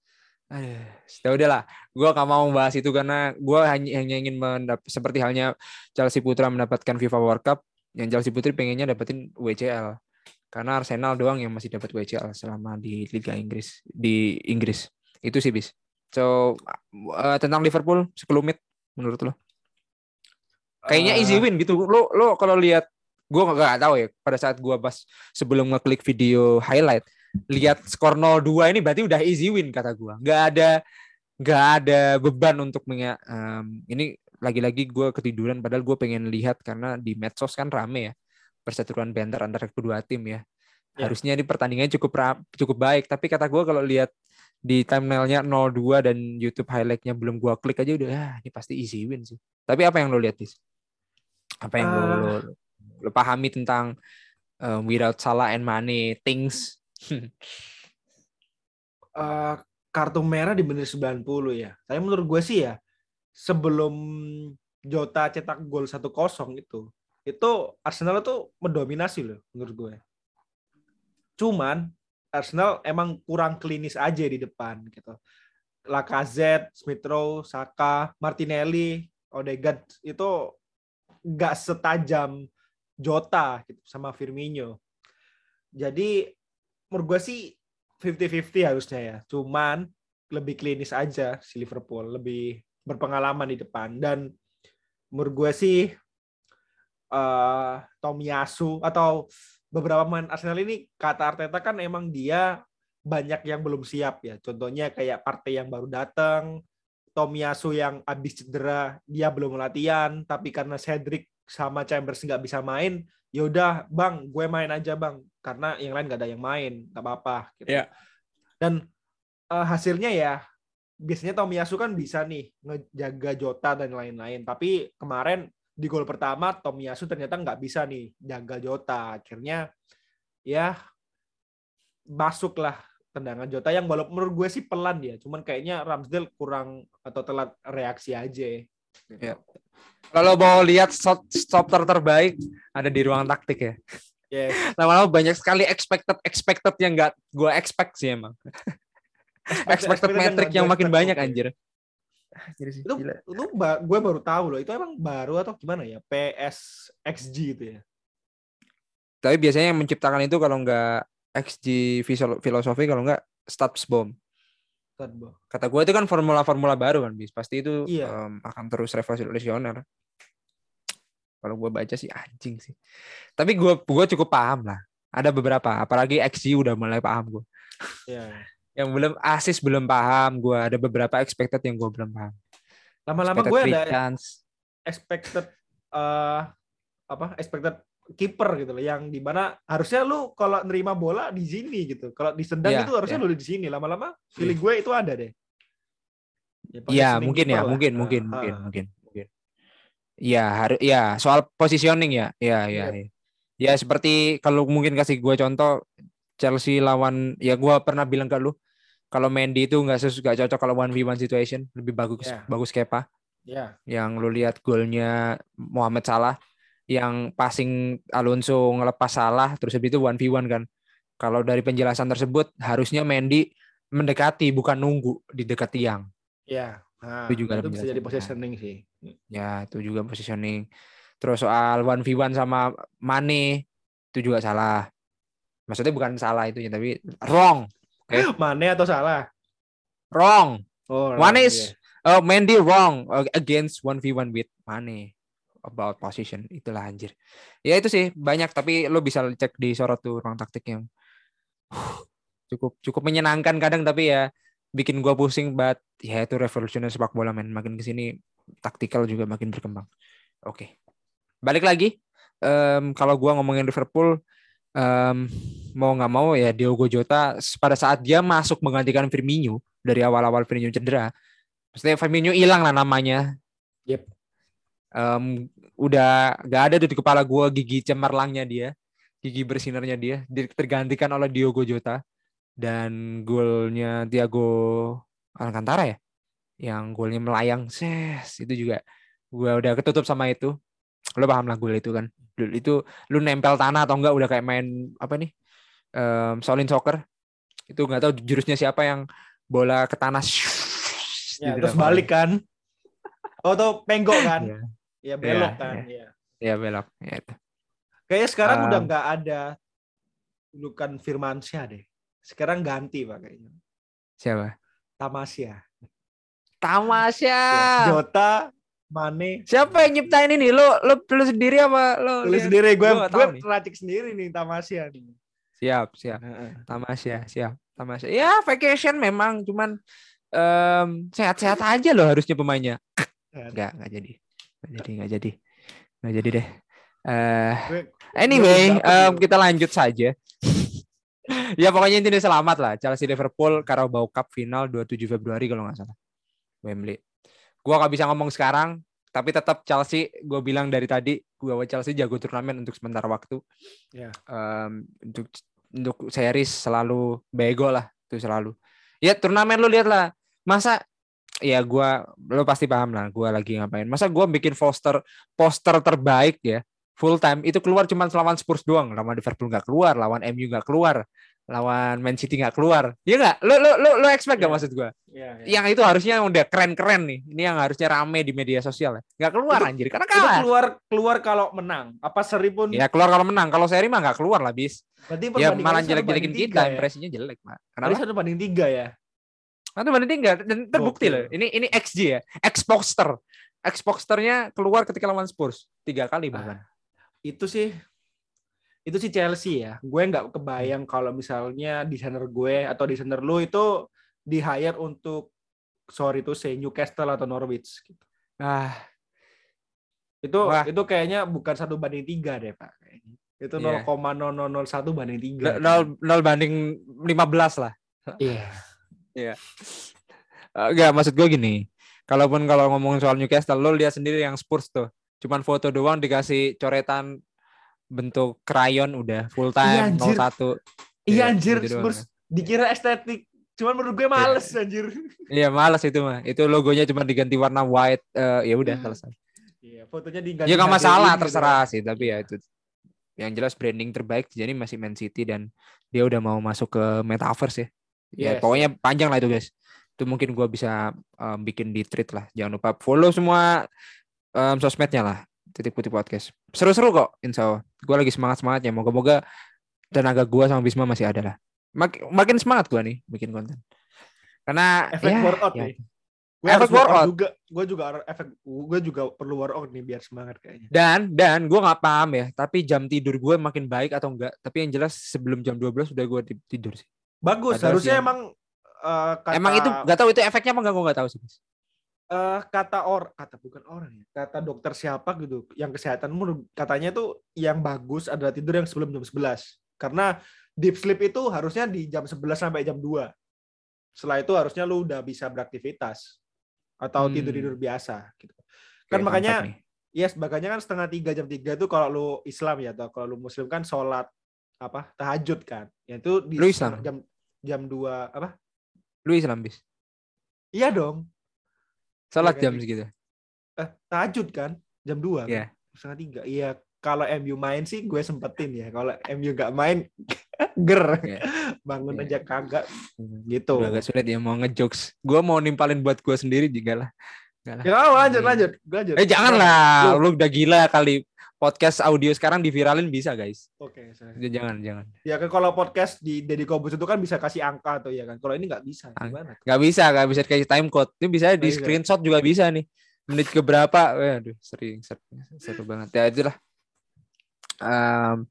Aduh, ya udah lah. Gue gak mau membahas itu karena gue hanya, hanya ingin mendapat seperti halnya Chelsea Putra mendapatkan FIFA World Cup, yang Chelsea Putri pengennya dapetin WCL. Karena Arsenal doang yang masih dapat WCL selama di Liga Inggris di Inggris. Itu sih bis. So uh, tentang Liverpool sekelumit menurut lo? Kayaknya uh, easy win gitu. Lo lo kalau lihat gue gak tahu ya pada saat gue pas sebelum ngeklik video highlight lihat skor 0-2 ini berarti udah easy win kata gua. Nggak ada nggak ada beban untuk menga um, ini lagi-lagi gue ketiduran padahal gue pengen lihat karena di medsos kan rame ya perseteruan banter antara kedua tim ya. ya. Harusnya ini pertandingannya cukup cukup baik tapi kata gue kalau lihat di thumbnailnya 02 dan YouTube highlightnya belum gua klik aja udah ah, ini pasti easy win sih. Tapi apa yang lo lihat sih? Apa yang uh, lo, lo, lo pahami tentang um, without Salah and Mane things uh, kartu merah di menit 90 ya. Tapi menurut gue sih ya, sebelum Jota cetak gol 1-0 itu, itu Arsenal itu mendominasi loh menurut gue. Cuman Arsenal emang kurang klinis aja di depan gitu. Lacazette, Smith Rowe, Saka, Martinelli, Odegaard itu nggak setajam Jota gitu sama Firmino. Jadi menurut gue sih 50-50 harusnya ya. Cuman lebih klinis aja si Liverpool, lebih berpengalaman di depan dan menurut gue sih uh, Tomiyasu atau beberapa pemain Arsenal ini kata Arteta kan emang dia banyak yang belum siap ya. Contohnya kayak partai yang baru datang, Tomiyasu yang habis cedera, dia belum latihan, tapi karena Cedric sama Chambers nggak bisa main, ya udah bang, gue main aja bang karena yang lain gak ada yang main nggak apa-apa gitu. Yeah. Dan uh, hasilnya ya biasanya Tomiyasu kan bisa nih ngejaga Jota dan lain-lain. Tapi kemarin di gol pertama Tomiyasu ternyata nggak bisa nih jaga Jota. Akhirnya ya masuklah tendangan Jota yang walaupun menurut gue sih pelan dia, cuman kayaknya Ramsdale kurang atau telat reaksi aja. Gitu. Ya. Kalau mau lihat stopper terbaik ada di ruang taktik ya. Yes. Lama-lama banyak sekali expected expected yang nggak gue expect sih emang. expected, expected metric yang, yang makin banyak anjir. Jadi sih, itu gila. itu gue baru tahu loh. Itu emang baru atau gimana ya? PSXG itu ya. Tapi biasanya yang menciptakan itu kalau nggak XG filosofi kalau nggak stats bomb. Kata gue itu kan formula-formula baru kan, bis. Pasti itu iya. um, akan terus revolusioner kalau gue baca sih anjing sih. Tapi gue gue cukup paham lah. Ada beberapa apalagi XG udah mulai paham gue yeah. yang belum asis belum paham gue ada beberapa expected yang gue belum paham. Lama-lama gue ada chance. expected uh, apa expected kiper gitu loh. Yang di mana harusnya lu kalau nerima bola di sini gitu. Kalau disendang yeah, itu harusnya yeah. lu di sini. Lama-lama feeling gue itu ada deh. Ya, ya mungkin ya lah. mungkin mungkin uh, mungkin mungkin mungkin ya harus ya soal positioning ya ya ya yeah. ya. ya seperti kalau mungkin kasih gue contoh Chelsea lawan ya gue pernah bilang ke lu kalau Mendy itu nggak sesuka cocok kalau one v one situation lebih bagus yeah. bagus Kepa yeah. yang lu lihat golnya Muhammad Salah yang passing Alonso ngelepas salah terus habis itu one v one kan. Kalau dari penjelasan tersebut harusnya Mendy mendekati bukan nunggu di dekat tiang. Ya, nah, itu juga itu bisa jadi positioning sih. Ya, itu juga positioning. Terus soal one v one sama Mane itu juga salah. Maksudnya bukan salah itu ya, tapi wrong. Okay? Mane atau salah? Wrong. Oh, Mane is yeah. uh, Mendy wrong against one v one with Mane about position itulah anjir ya itu sih banyak tapi lo bisa cek di sorot tuh ruang taktik yang cukup cukup menyenangkan kadang tapi ya bikin gua pusing banget. Ya itu revolusioner sepak bola men. Makin ke sini taktikal juga makin berkembang. Oke. Okay. balik lagi. Um, kalau gua ngomongin Liverpool um, mau nggak mau ya Diogo Jota pada saat dia masuk menggantikan Firmino dari awal-awal Firmino cedera maksudnya Firmino hilang lah namanya. Yep. Um, udah gak ada di kepala gue gigi cemerlangnya dia gigi bersinarnya dia tergantikan oleh Diogo Jota dan golnya Tiago Alcantara ya yang golnya melayang ses itu juga gue udah ketutup sama itu lo paham lah gol itu kan itu lu nempel tanah atau enggak udah kayak main apa nih um, solin soccer itu nggak tahu jurusnya siapa yang bola ke tanah ya, terus balik kan oh tuh penggok kan ya. Ya belok ya, kan, ya. Ya belok. Ya itu. Kayaknya sekarang um, udah nggak ada julukan Firmansyah deh. Sekarang ganti pak kayaknya. Siapa? Tamasya. Tamasya. Ya, Jota, Mane. Siapa yang nyiptain ini? Lo lo lo sendiri apa lo? Lo sendiri. Gue gue racik sendiri nih Tamasya nih. Siap, siap. Tamasya, siap. Tamasya. Ya, vacation memang cuman um, sehat-sehat aja loh harusnya pemainnya. Enggak, enggak jadi nggak jadi nggak jadi nggak jadi deh uh, anyway um, kita lanjut saja ya pokoknya intinya selamat lah. Chelsea Liverpool Carabao Cup final 27 Februari kalau nggak salah. Wembley. Gua nggak bisa ngomong sekarang tapi tetap Chelsea gue bilang dari tadi gue Chelsea jago turnamen untuk sementara waktu. Yeah. um, untuk untuk series selalu bego lah itu selalu. Ya turnamen lu lihat lah. Masa ya gue lo pasti paham lah gue lagi ngapain. Masa gue bikin poster poster terbaik ya full time. Itu keluar cuma lawan Spurs doang. Lawan Liverpool nggak keluar lawan MU nggak keluar lawan Man City nggak keluar. Ya nggak? Lo lo lo lo expect yeah. gak maksud gue yeah, yeah. yang itu harusnya udah keren keren nih. Ini yang harusnya rame di media sosial ya. Nggak keluar itu, anjir. Karena kalah. itu keluar keluar kalau menang. Apa seri pun ya keluar kalau menang. Kalau seri mah nggak keluar lah bis. Berarti ya malah jelek jelekin kita ya? impresinya jelek mah karena satu banding tiga ya? Atau banding tiga. Dan terbukti loh. Ini ini XG ya, X poster. X posternya keluar ketika lawan Spurs. Tiga kali ah, bahkan. Itu sih itu sih Chelsea ya. Gue nggak kebayang kalau misalnya desainer gue atau desainer lu itu di hire untuk sorry itu say Newcastle atau Norwich gitu. Ah, itu Wah. itu kayaknya bukan satu banding tiga deh pak. Itu yeah. satu banding tiga. Nol banding lima belas lah. Iya. Yeah. Iya. Enggak, maksud gue gini. Kalaupun kalau ngomongin soal Newcastle, lo lihat sendiri yang Spurs tuh. Cuman foto doang dikasih coretan bentuk krayon udah full iya, time iya, 01. Iya anjir, gitu Spurs doang. dikira estetik. Cuman menurut gue males yeah. anjir. Iya, males itu mah. Itu logonya cuma diganti warna white. Uh, ya udah hmm. selesai. Iya, fotonya diganti. Ya gak masalah, gitu. terserah gitu. sih, tapi ya itu yang jelas branding terbaik jadi masih Man City dan dia udah mau masuk ke metaverse ya ya pokoknya panjang lah itu guys itu mungkin gue bisa um, bikin di tweet lah jangan lupa follow semua um, sosmednya lah titik putih podcast. Seru-seru kok insya Allah. Gue lagi semangat semangatnya moga-moga tenaga gue sama Bisma masih ada lah. Mak makin semangat gue nih bikin konten. Karena efek ya, workout ya. nih. Gue efek workout juga gue juga efek gue juga perlu workout nih biar semangat kayaknya. Dan dan gue nggak paham ya tapi jam tidur gue makin baik atau enggak tapi yang jelas sebelum jam 12 udah gue tidur sih. Bagus, Padahal harusnya emang uh, kata... Emang itu nggak tahu itu efeknya apa nggak gue nggak tahu sih. Uh, kata or kata bukan orang ya kata dokter siapa gitu yang kesehatan katanya tuh yang bagus adalah tidur yang sebelum jam 11 karena deep sleep itu harusnya di jam 11 sampai jam 2 setelah itu harusnya lu udah bisa beraktivitas atau hmm. tidur tidur biasa gitu. Kan Oke, makanya yes makanya kan setengah tiga jam tiga tuh kalau lu Islam ya atau kalau lu Muslim kan sholat apa tahajud kan. Yaitu di lu Islam. jam jam dua apa? Lu Islam bis? Iya dong Salat iya, jam segitu. Eh, tahajud kan jam 2 Iya. Yeah. Setengah tiga. Iya, kalau MU main sih gue sempetin ya. Kalau MU gak main ger. Yeah. Bangun yeah. aja kagak gitu. Udah agak sulit ya mau ngejokes. Gue mau nimpalin buat gue sendiri juga lah. Gak lah. Ya, lanjut, lanjut, lanjut. Eh jangan lah, lu udah gila kali podcast audio sekarang diviralin bisa guys. Oke. Okay, jangan jangan. Ya kan kalau podcast di Deddy Kobus itu kan bisa kasih angka tuh ya kan. Kalau ini nggak bisa. Gimana? Nggak bisa, nggak bisa kasih time code. Ini bisa di screenshot juga bisa nih. Menit ke berapa? Waduh, sering seru, seru banget. Ya itulah. Um,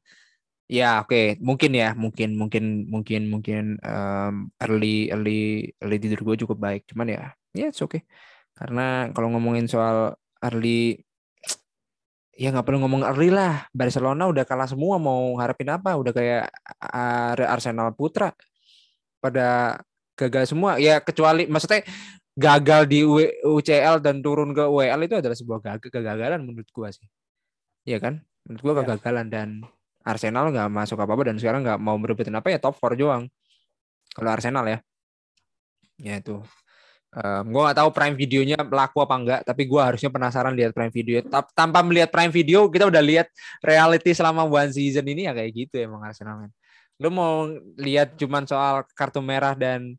ya oke, okay. mungkin ya, mungkin mungkin mungkin mungkin um, early early early tidur gue cukup baik. Cuman ya, ya yeah, oke. Okay. Karena kalau ngomongin soal early ya nggak perlu ngomong early lah. Barcelona udah kalah semua mau harapin apa? Udah kayak Arsenal Putra pada gagal semua. Ya kecuali maksudnya gagal di UCL dan turun ke UEL itu adalah sebuah kegagalan menurut gua sih. Iya kan? Menurut gua ya. kegagalan dan Arsenal nggak masuk apa-apa dan sekarang nggak mau merebutin apa ya top 4 doang. Kalau Arsenal ya. Ya itu Um, gue gak tahu Prime videonya laku apa enggak, tapi gue harusnya penasaran lihat Prime video. Tanpa melihat Prime video, kita udah lihat reality selama one season ini ya kayak gitu emang Arsenal man. Lu mau lihat cuman soal kartu merah dan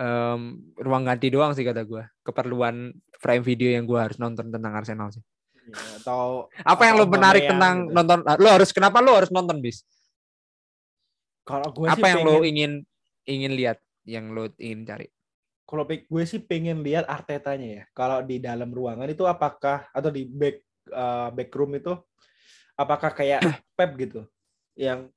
um, ruang ganti doang sih kata gue. Keperluan Prime video yang gue harus nonton tentang Arsenal sih. Ya, atau apa yang lo menarik tentang gitu. nonton? Lo harus kenapa lo harus nonton bis? Kalau gue apa yang pengen... lo ingin ingin lihat, yang lo ingin cari? Kalau gue sih pengen lihat Artetanya ya. Kalau di dalam ruangan itu apakah atau di back uh, back room itu apakah kayak Pep gitu? Yang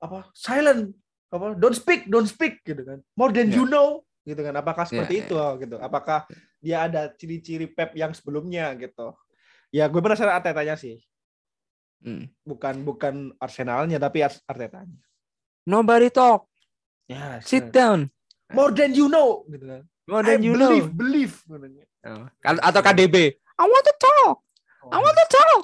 apa silent apa don't speak don't speak gitu kan. More than yeah. you know gitu kan. Apakah seperti yeah, itu yeah. gitu. Apakah dia ada ciri-ciri Pep yang sebelumnya gitu. Ya gue penasaran Artetanya sih. Hmm. bukan bukan Arsenalnya tapi Artetanya. Nobody talk. Ya sit down more than you know. Gitu kan. More than I you believe, know. believe oh. atau KDB I want to talk. I want to talk.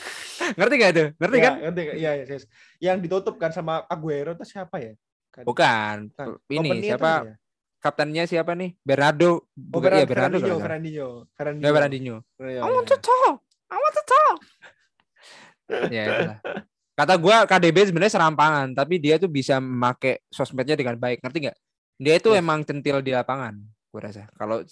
Ngerti gak itu? Ngerti ya, kan? ngerti iya ya, yes. yang ditutup kan sama Aguero itu siapa ya? Kan? bukan. Kan. ini siapa? ya? kaptennya siapa nih? Bernardo oh, Bernardo, ya, Bernardo Fernandinho, Fernandinho, Fernandinho. Ya, Fernandinho. Oh, iya, I want to talk. I want to talk. Ya itulah. Kata gue KDB sebenarnya serampangan tapi dia tuh bisa memakai sosmednya dengan baik. Ngerti nggak dia itu yes. emang centil di lapangan, gue rasa. Kalau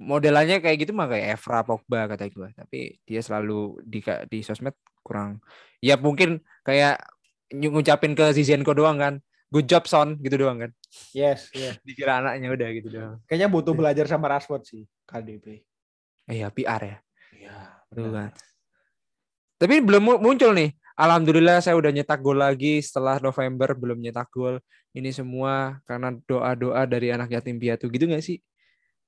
modelannya kayak gitu mah kayak Evra Pogba kata gue, tapi dia selalu di di sosmed kurang. Ya mungkin kayak ngucapin ke Zizenko doang kan. Good job son gitu doang kan. Yes, yes. Dikira anaknya udah gitu doang. Kayaknya butuh belajar sama Rashford sih, KDB. Iya, PR ya. Iya, kan. Tapi belum muncul nih Alhamdulillah saya udah nyetak gol lagi setelah November belum nyetak gol. Ini semua karena doa-doa dari anak yatim piatu gitu gak sih?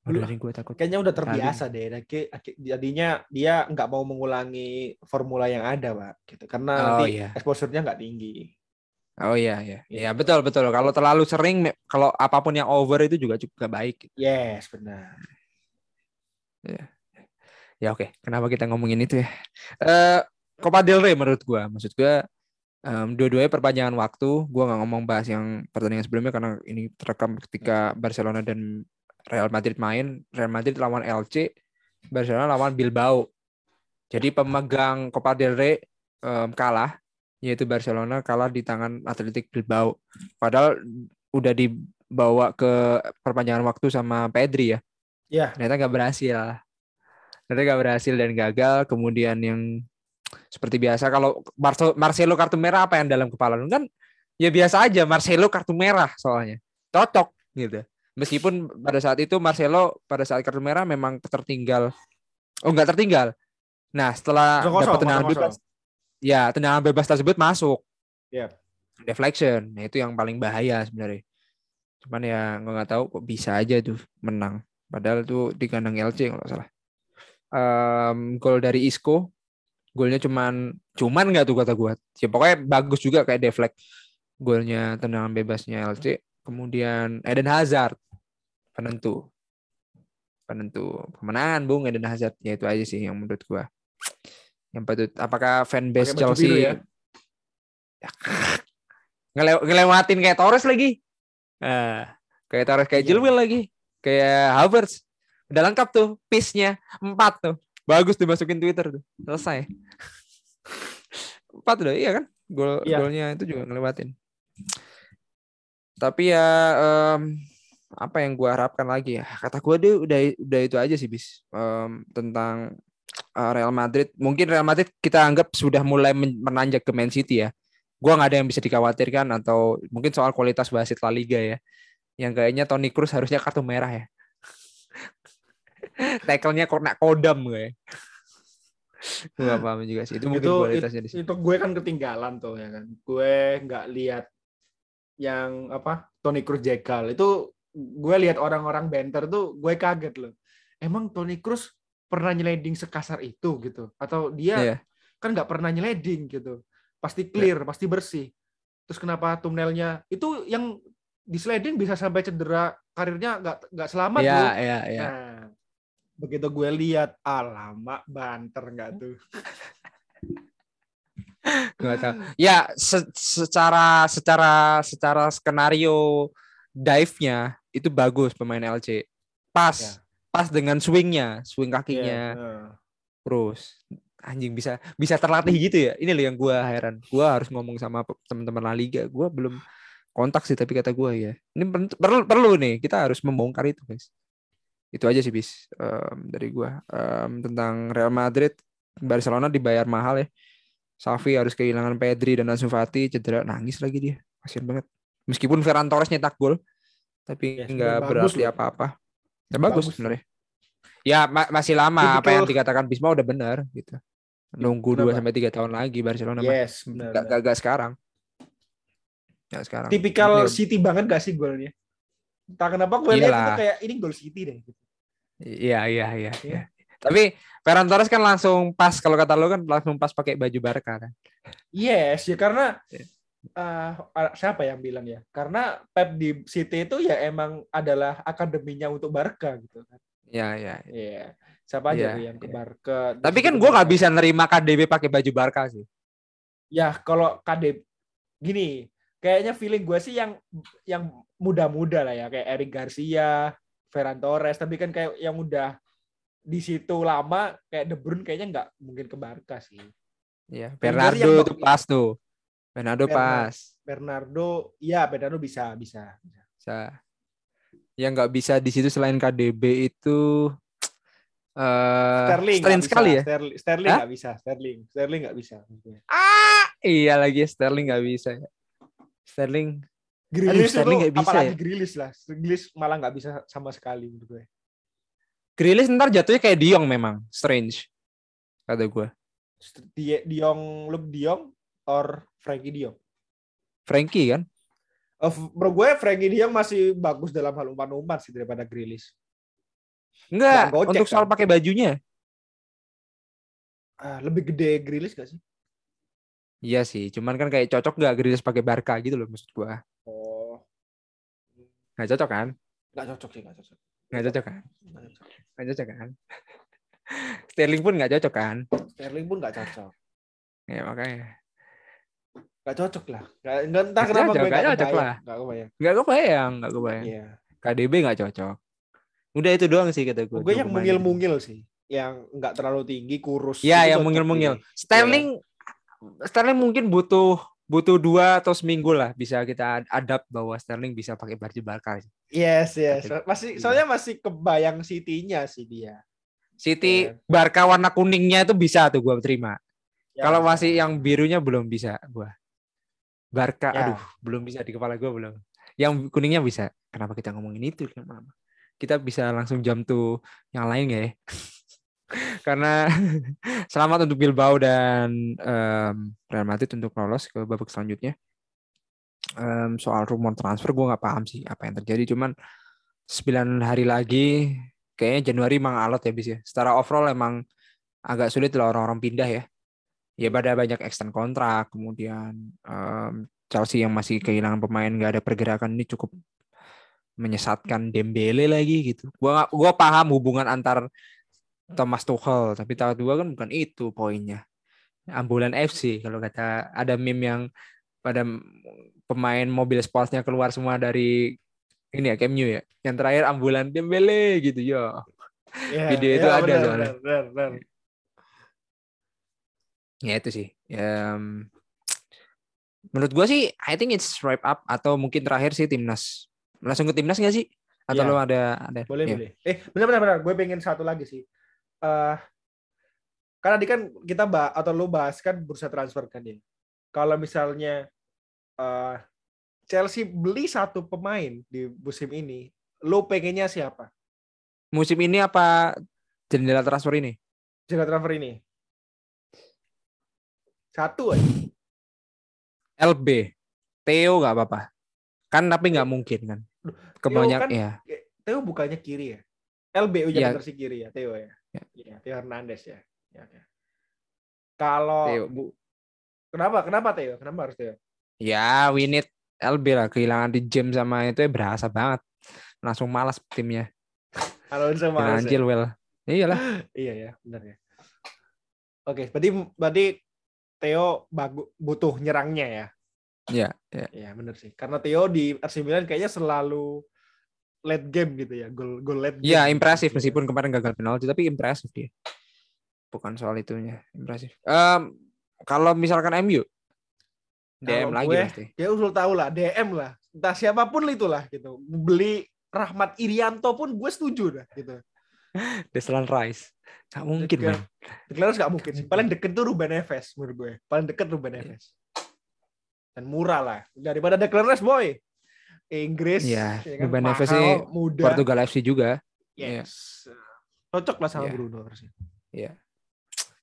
Aduh, gue takut. Kayaknya udah terbiasa Tadi. deh. Jadinya dia nggak mau mengulangi formula yang ada, Pak. Gitu. Karena oh, nanti iya. exposure-nya nggak tinggi. Oh iya, iya. Gitu. Ya betul, betul. Kalau terlalu sering, kalau apa pun yang over itu juga juga baik. Yes, benar. Ya, ya oke. Kenapa kita ngomongin itu ya? Uh, Copa del Rey menurut gue. Maksud gue um, dua-duanya perpanjangan waktu. Gue nggak ngomong bahas yang pertandingan sebelumnya karena ini terekam ketika Barcelona dan Real Madrid main. Real Madrid lawan LC, Barcelona lawan Bilbao. Jadi pemegang Copa del Rey um, kalah, yaitu Barcelona kalah di tangan Atletik Bilbao. Padahal udah dibawa ke perpanjangan waktu sama Pedri ya. Iya. Ternyata nggak berhasil. Ternyata nggak berhasil dan gagal. Kemudian yang seperti biasa kalau Marcelo kartu merah apa yang dalam kepala lu? Kan ya biasa aja Marcelo kartu merah soalnya. Cocok gitu. Meskipun pada saat itu Marcelo pada saat kartu merah memang tertinggal. Oh nggak tertinggal. Nah setelah dapat tendangan bebas ya tendangan bebas tersebut masuk. Yep. deflection. Nah itu yang paling bahaya sebenarnya. Cuman ya gue nggak tahu kok bisa aja tuh menang. Padahal itu di kandang LC kalau salah. Um, gol dari Isco, golnya cuman cuman nggak tuh kata gue. Ya pokoknya bagus juga kayak deflect golnya tendangan bebasnya LC. Kemudian Eden Hazard penentu. Penentu kemenangan Bung Eden Hazard. Ya itu aja sih yang menurut gue yang patut apakah fanbase Chelsea ya? ya ngelew ngelewatin kayak Torres lagi. Nah, kayak Torres kayak yeah. lagi. Kayak Havertz. Udah lengkap tuh piece-nya. Empat tuh bagus dimasukin Twitter tuh. Selesai. Empat udah iya kan? Gol yeah. golnya itu juga ngelewatin. Tapi ya um, apa yang gue harapkan lagi ya? Kata gue deh udah udah itu aja sih bis. Um, tentang uh, Real Madrid. Mungkin Real Madrid kita anggap sudah mulai menanjak ke Man City ya. Gue nggak ada yang bisa dikhawatirkan atau mungkin soal kualitas wasit La Liga ya. Yang kayaknya Toni Kroos harusnya kartu merah ya tackle-nya kok nak kodam gue gue paham juga sih itu mungkin itu, kualitasnya di itu gue kan ketinggalan tuh ya kan gue nggak lihat yang apa Toni Kroos jegal itu gue lihat orang-orang banter tuh gue kaget loh. Emang Tony Cruz pernah nyeleding sekasar itu gitu? Atau dia yeah. kan nggak pernah nyeleding gitu? Pasti clear, yeah. pasti bersih. Terus kenapa thumbnailnya itu yang di sliding bisa sampai cedera karirnya nggak nggak selamat yeah, loh. Iya, iya. Nah, begitu gue lihat, alamak banter nggak tuh? Gak tahu. Ya, se secara secara secara skenario dive-nya itu bagus pemain LC. Pas, ya. pas dengan swingnya, swing kakinya. Ya, Terus anjing bisa bisa terlatih gitu ya. Ini loh yang gue heran. Gue harus ngomong sama teman-teman La Liga. Gue belum kontak sih tapi kata gue ya. Ini perlu perlu nih kita harus membongkar itu guys. Itu aja sih bis um, dari gue um, tentang Real Madrid. Barcelona dibayar mahal ya. Safi harus kehilangan Pedri dan Ansu Fati cedera nangis lagi dia. Kasian banget. Meskipun Ferran Torres nyetak gol, tapi ya, nggak berarti apa-apa. Ya bagus, bagus sebenarnya. Ya ma masih lama Tipikal... apa yang dikatakan Bisma udah benar gitu. Nunggu dua sampai tiga tahun lagi Barcelona. Yes, benar. Gak, gak, gak sekarang. Gak sekarang. Tipikal City banget gak sih golnya? Entah kenapa gue lihat itu kayak ini gol City deh. Gitu. Iya, iya, iya, iya. Tapi Ferran Torres kan langsung pas kalau kata lo kan langsung pas pakai baju Barca kan. Yes, ya karena iya uh, siapa yang bilang ya? Karena Pep di City itu ya emang adalah akademinya untuk Barca gitu kan. Ya, ya. Iya. Siapa aja ya, yang ke ya. Barca. Tapi kan gue nggak bisa nerima KDB pakai baju Barca sih. Ya, kalau KDB gini, kayaknya feeling gue sih yang yang muda-muda lah ya, kayak Eric Garcia, Ferran Torres, tapi kan kayak yang udah di situ lama kayak De Bruyne kayaknya nggak mungkin ke Barca sih. Iya, Bernardo itu pas tuh. Bernardo pas. Bernardo, iya Bernardo bisa, bisa. Bisa. Yang nggak bisa di situ selain KDB itu uh, Sterling Sterling sekali ya. Sterling, Sterling nggak bisa. Sterling, Sterling nggak bisa. Ah, iya lagi Sterling nggak bisa. Sterling. Grilis Sterling nggak bisa apalagi ya. Grilis lah. Grilis malah nggak bisa sama sekali menurut gue. Grilis ntar jatuhnya kayak Diong memang, strange. Kata gue. Diong, Luke Diong or Frankie Diong? Frankie kan? Uh, bro gue Frankie Diong masih bagus dalam hal umpan-umpan sih daripada Grilis. Enggak, untuk soal kan? pakai bajunya. Uh, lebih gede Grilis gak sih? Iya sih, cuman kan kayak cocok gak Grilis pakai Barca gitu loh maksud gue. Oh. Gak cocok kan? Gak cocok sih, gak cocok. Gak cocok kan? Gak cocok kan? Sterling pun gak cocok kan? Sterling pun gak cocok. Ya makanya. Gak cocok lah. Gak, gak entah gak kenapa cocok, gue gak cocok lah. Gak kebayang. Gak kebayang, gak kebayang. Iya. KDB gak cocok. Udah itu doang sih kata gue. Gue yang mungil-mungil sih. Yang nggak terlalu tinggi, kurus. Iya, yang mungil-mungil. Sterling. Sterling mungkin butuh butuh dua atau seminggu lah bisa kita adapt bahwa Sterling bisa pakai baju Barca. Yes, yes. Masih soalnya masih kebayang City-nya sih dia. City yeah. Barca warna kuningnya itu bisa tuh gue terima. Ya, Kalau masih yang birunya belum bisa gue. Barca, ya. aduh, belum bisa di kepala gue belum. Yang kuningnya bisa. Kenapa kita ngomongin itu? Kita bisa langsung jam tuh yang lain ya? Karena selamat untuk Bilbao dan um, Real Madrid untuk lolos ke babak selanjutnya. Um, soal rumor transfer gue nggak paham sih apa yang terjadi. Cuman 9 hari lagi kayaknya Januari emang alot ya bis ya. Secara overall emang agak sulit lah orang-orang pindah ya. Ya pada banyak extend kontrak, kemudian um, Chelsea yang masih kehilangan pemain nggak ada pergerakan ini cukup menyesatkan Dembele lagi gitu. Gua gua paham hubungan antar Thomas Tuchel, tapi tahu dua kan bukan itu poinnya. Ambulan FC kalau kata ada meme yang pada pemain mobil sportsnya keluar semua dari ini ya Camp New ya. Yang terakhir ambulan Dembele gitu ya. Yeah, Video itu yeah, ada benar, soalnya. Benar, benar. Ya itu sih. Ya, menurut gue sih, I think it's wrap up atau mungkin terakhir sih timnas. Langsung ke timnas nggak sih? Atau yeah. lo ada ada? Boleh yeah. boleh. Eh benar benar Gue pengen satu lagi sih. Uh, karena tadi kan kita bahas atau lo bahas kan bursa transfer kan ya. Kalau misalnya uh, Chelsea beli satu pemain di musim ini, lo pengennya siapa? Musim ini apa jendela transfer ini? Jendela transfer ini. Satu aja. LB. Theo nggak apa-apa. Kan tapi nggak mungkin kan. Kebanyakan kan, ya. Theo bukannya kiri ya? LB udah ya. versi kiri ya, Theo ya. Ya, ya Theo Hernandez ya. ya, ya. Kalau Theo, Bu. Kenapa? Kenapa Theo? Kenapa harus Theo? Ya, we need LB lah. Kehilangan di jam sama itu ya berasa banget. Langsung malas timnya. Kalau sama malas. Ya? well. Iyalah. iya ya, benar ya. Oke, berarti berarti Theo butuh nyerangnya ya. Iya, iya. Iya, benar sih. Karena Theo di AC Milan kayaknya selalu late game gitu ya, gol gol late game. Iya, impresif meskipun kemarin gagal penalti tapi impresif dia. Bukan soal itunya, impresif. Um, kalau misalkan MU DM lagi gue, pasti. Ya usul tahu lah, DM lah. Entah siapa pun itulah gitu. Beli Rahmat Irianto pun gue setuju dah gitu. Deslan Rice. Gak mungkin, man. Declan Rice gak mungkin sih. Paling deket tuh Ruben Neves menurut gue. Paling deket Ruben iya. Neves. Dan murah lah. Daripada Declan Rice, boy. Inggris. Iya. Ya kan? Ruben Neves sih muda. Portugal FC juga. Yes. Ya. Cocok lah sama ya. Bruno. Iya.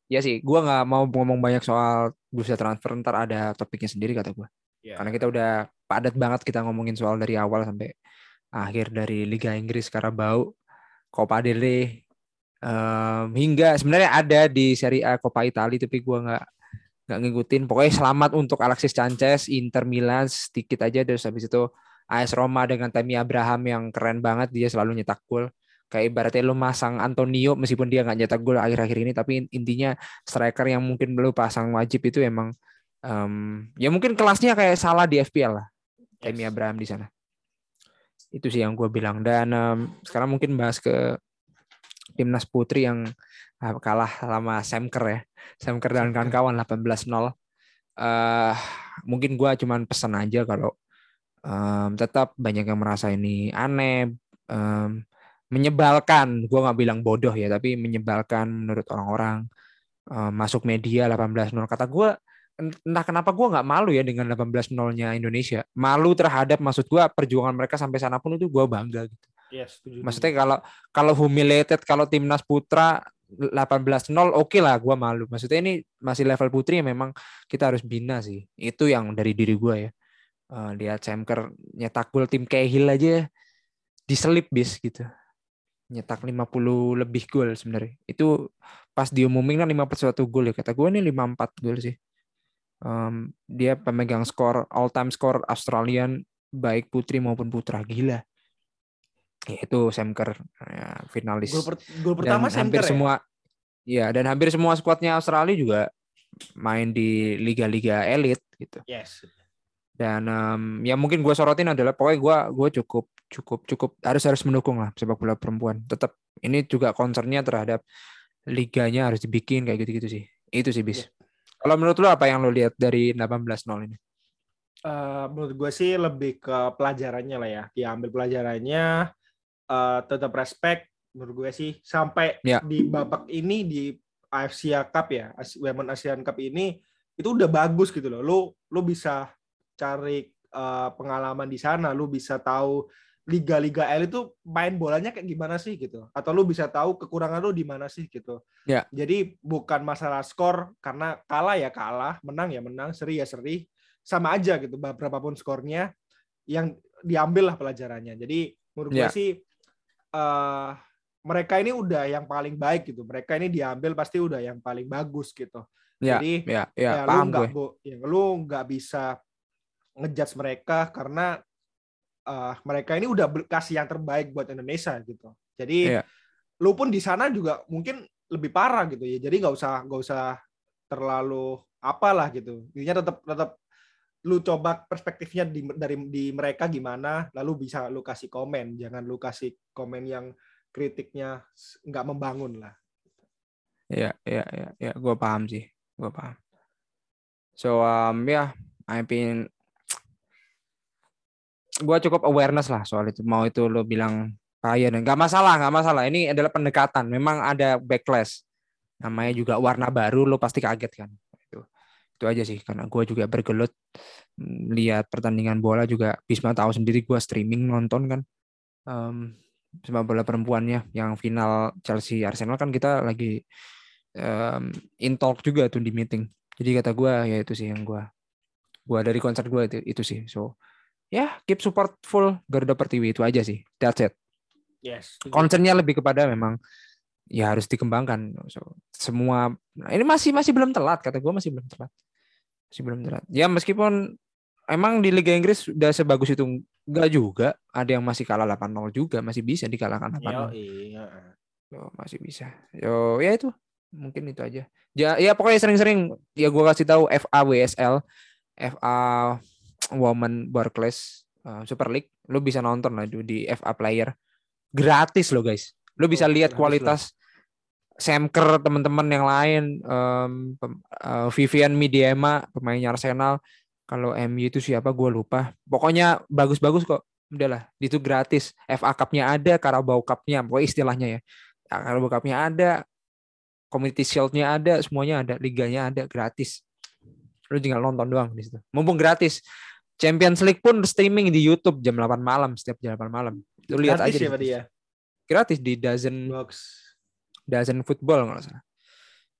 Ya sih, gue nggak mau ngomong banyak soal bursa transfer ntar ada topiknya sendiri kata gue. Yeah. Karena kita udah padat banget kita ngomongin soal dari awal sampai akhir dari Liga Inggris Carabao, Copa del Rey, um, hingga sebenarnya ada di Serie A Coppa Italia tapi gue nggak nggak ngikutin. Pokoknya selamat untuk Alexis Sanchez, Inter Milan sedikit aja terus habis itu AS Roma dengan Tammy Abraham yang keren banget dia selalu nyetak gol. Kayak ibaratnya lo masang Antonio meskipun dia nggak nyetak gol akhir-akhir ini tapi intinya striker yang mungkin belum pasang wajib itu emang um, ya mungkin kelasnya kayak salah di FPL lah. Yes. Abraham di sana. Itu sih yang gue bilang. Dan um, sekarang mungkin bahas ke timnas putri yang uh, kalah sama Semker ya. Semker dan kawan-kawan 18-0 uh, mungkin gue cuman pesan aja kalau um, tetap banyak yang merasa ini aneh um, menyebalkan. Gue nggak bilang bodoh ya tapi menyebalkan menurut orang-orang. Uh, masuk media 18-0 kata gue entah kenapa gue nggak malu ya dengan 18-0-nya Indonesia. Malu terhadap maksud gue perjuangan mereka sampai sana pun itu gue bangga gitu. Yes, maksudnya kalau kalau humiliated kalau timnas putra 18-0 oke okay lah gue malu. Maksudnya ini masih level putri yang memang kita harus bina sih. Itu yang dari diri gue ya uh, lihat Semker nyetak gol tim Cahill aja diselip bis gitu nyetak 50 lebih gol sebenarnya. Itu pas diumumin kan 51 gol ya. Kata gue nih 54 gol sih. Um, dia pemegang skor all time skor Australian baik putri maupun putra gila. Ya, itu Semker ya, finalis. Gol, per, gol pertama dan hampir ya? semua ya dan hampir semua skuadnya Australia juga main di liga-liga elit gitu. Yes. Dan um, ya mungkin gue sorotin adalah pokoknya gue gue cukup cukup cukup harus harus mendukung lah sepak bola perempuan. Tetap ini juga concernnya terhadap liganya harus dibikin kayak gitu-gitu sih. Itu sih bis. Ya. Kalau menurut lo apa yang lo lihat dari 18-0 ini? Uh, menurut gue sih lebih ke pelajarannya lah ya. Dia ambil pelajarannya, uh, tetap respect. Menurut gue sih sampai ya. di babak ini di AFC Cup ya, Women Asian Cup ini itu udah bagus gitu loh. Lo lo bisa cari uh, pengalaman di sana, lo bisa tahu liga-liga elit itu main bolanya kayak gimana sih gitu atau lu bisa tahu kekurangan lu di mana sih gitu ya jadi bukan masalah skor karena kalah ya kalah menang ya menang seri ya seri sama aja gitu berapapun skornya yang diambil lah pelajarannya jadi menurut ya. gue sih uh, mereka ini udah yang paling baik gitu. Mereka ini diambil pasti udah yang paling bagus gitu. Ya, Jadi ya, ya, ya lu nggak ya, lu nggak bisa ngejudge mereka karena uh, mereka ini udah kasih yang terbaik buat Indonesia gitu. Jadi ya. lu pun di sana juga mungkin lebih parah gitu ya. Jadi nggak usah nggak usah terlalu apalah gitu. Intinya tetap tetap lu coba perspektifnya di, dari di mereka gimana, lalu bisa lu kasih komen, jangan lu kasih komen yang kritiknya nggak membangun lah. Iya, iya, iya, ya, gue paham sih, gue paham. So um ya, yeah, I've been gue cukup awareness lah soal itu. Mau itu lo bilang kaya dan nggak masalah, nggak masalah. Ini adalah pendekatan. Memang ada backlash. Namanya juga warna baru, lo pasti kaget kan itu aja sih karena gue juga bergelut mm, lihat pertandingan bola juga Bisma tahu sendiri gue streaming nonton kan um, sepak bola perempuannya yang final Chelsea Arsenal kan kita lagi um, in talk juga tuh di meeting jadi kata gue ya itu sih yang gue gue dari konser gue itu itu sih so ya yeah, keep support full Garuda Pertiwi itu aja sih that's it yes concernnya lebih kepada memang ya harus dikembangkan. So, semua nah ini masih masih belum telat kata gue masih belum telat. Masih belum telat. Ya meskipun emang di Liga Inggris udah sebagus itu enggak juga, ada yang masih kalah 8-0 juga, masih bisa dikalahkan 8-0. Yo, iya. Yo, masih bisa. Yo, ya itu. Mungkin itu aja. Ya, ya pokoknya sering-sering ya gue kasih tahu FA WSL, FA Women Barclays uh, Super League, lu bisa nonton lah di FA Player. Gratis lo guys. Lu bisa oh, lihat kualitas Semker teman-teman yang lain um, uh, Vivian Midiema pemainnya Arsenal. Kalau MU itu siapa gue lupa. Pokoknya bagus-bagus kok. Udahlah itu gratis. FA Cup-nya ada Carabao Cup-nya pokoknya istilahnya ya. Carabao Cup-nya ada Community Shield-nya ada semuanya ada liganya ada gratis. Lu tinggal nonton doang di situ. Mumpung gratis Champions League pun streaming di YouTube jam 8 malam setiap jam 8 malam lu lihat aja ya, dia gratis di Dozen Box. Dozen Football nggak salah.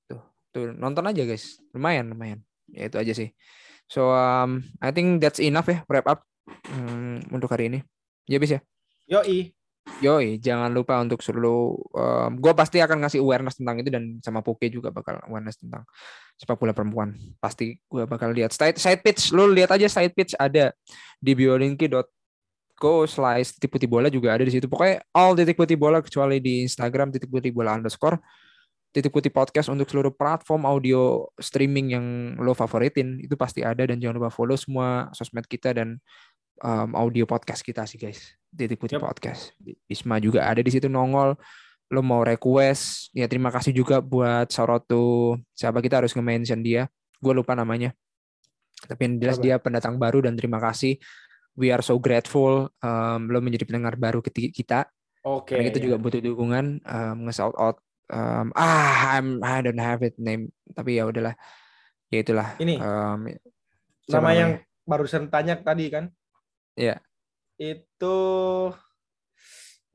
Tuh, tuh nonton aja guys. Lumayan, lumayan. Ya itu aja sih. So um, I think that's enough ya wrap up um, untuk hari ini. Ya bis ya. Yoi. Yoi, jangan lupa untuk selalu um, gue pasti akan ngasih awareness tentang itu dan sama Poke juga bakal awareness tentang sepak bola perempuan. Pasti gue bakal lihat side, side pitch, lu lihat aja side pitch ada di biolinki.com Go slice titik putih bola juga ada di situ. Pokoknya all titik putih bola kecuali di Instagram titik putih bola underscore titik putih podcast untuk seluruh platform audio streaming yang lo favoritin itu pasti ada dan jangan lupa follow semua sosmed kita dan um, audio podcast kita sih guys titik putih yep. podcast Bisma juga ada di situ nongol lo mau request ya terima kasih juga buat Sorotu siapa kita harus nge-mention dia gue lupa namanya tapi yang jelas dia pendatang baru dan terima kasih we are so grateful um, lo menjadi pendengar baru ketika kita. Oke. Okay, kita yeah. juga butuh dukungan um, nge-shout out um, ah I'm I don't have it name tapi ya udahlah. Ya itulah. Ini. Um, nama yang barusan tanya tadi kan? Iya. Yeah. Itu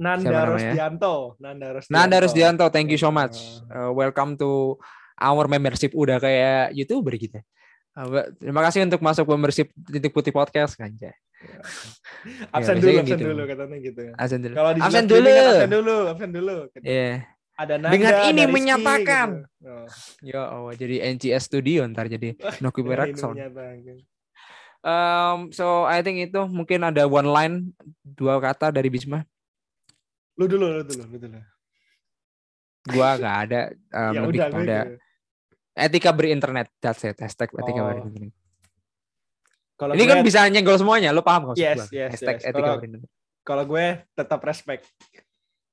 Nanda Rosdianto. Nanda Rosdianto. Nanda Rosdianto, thank you so much. Uh, welcome to our membership udah kayak YouTuber kita. Uh, terima kasih untuk masuk membership titik putih podcast kan, absen ya, dulu, absen gitu. dulu katanya gitu. Absen dulu. Kalau di absen dulu. Kan absen dulu, absen dulu. Iya. Yeah. Ada Nanda, Dengan ini ada menyatakan. Gitu. Oh. Ya oh, jadi NCS Studio ntar jadi Noki Berakson. Um, so I think itu mungkin ada one line dua kata dari Bisma. Lu dulu, lu dulu, lu dulu. Gua nggak ada um, ya lebih udah, gitu. etika berinternet. That's it. Hashtag etika oh. berinternet. Kalau ini gue, kan bisa nyenggol semuanya, lo paham kok? Yes, gue? yes, Hashtag yes. etika kalau, kalau gue tetap respect.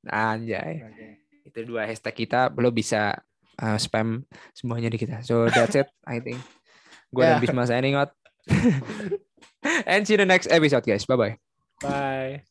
Anjay. Okay. Itu dua hashtag kita, belum bisa uh, spam semuanya di kita. So that's it, I think. Gue yeah. dan Bisma signing out. And see you in the next episode, guys. Bye-bye. Bye.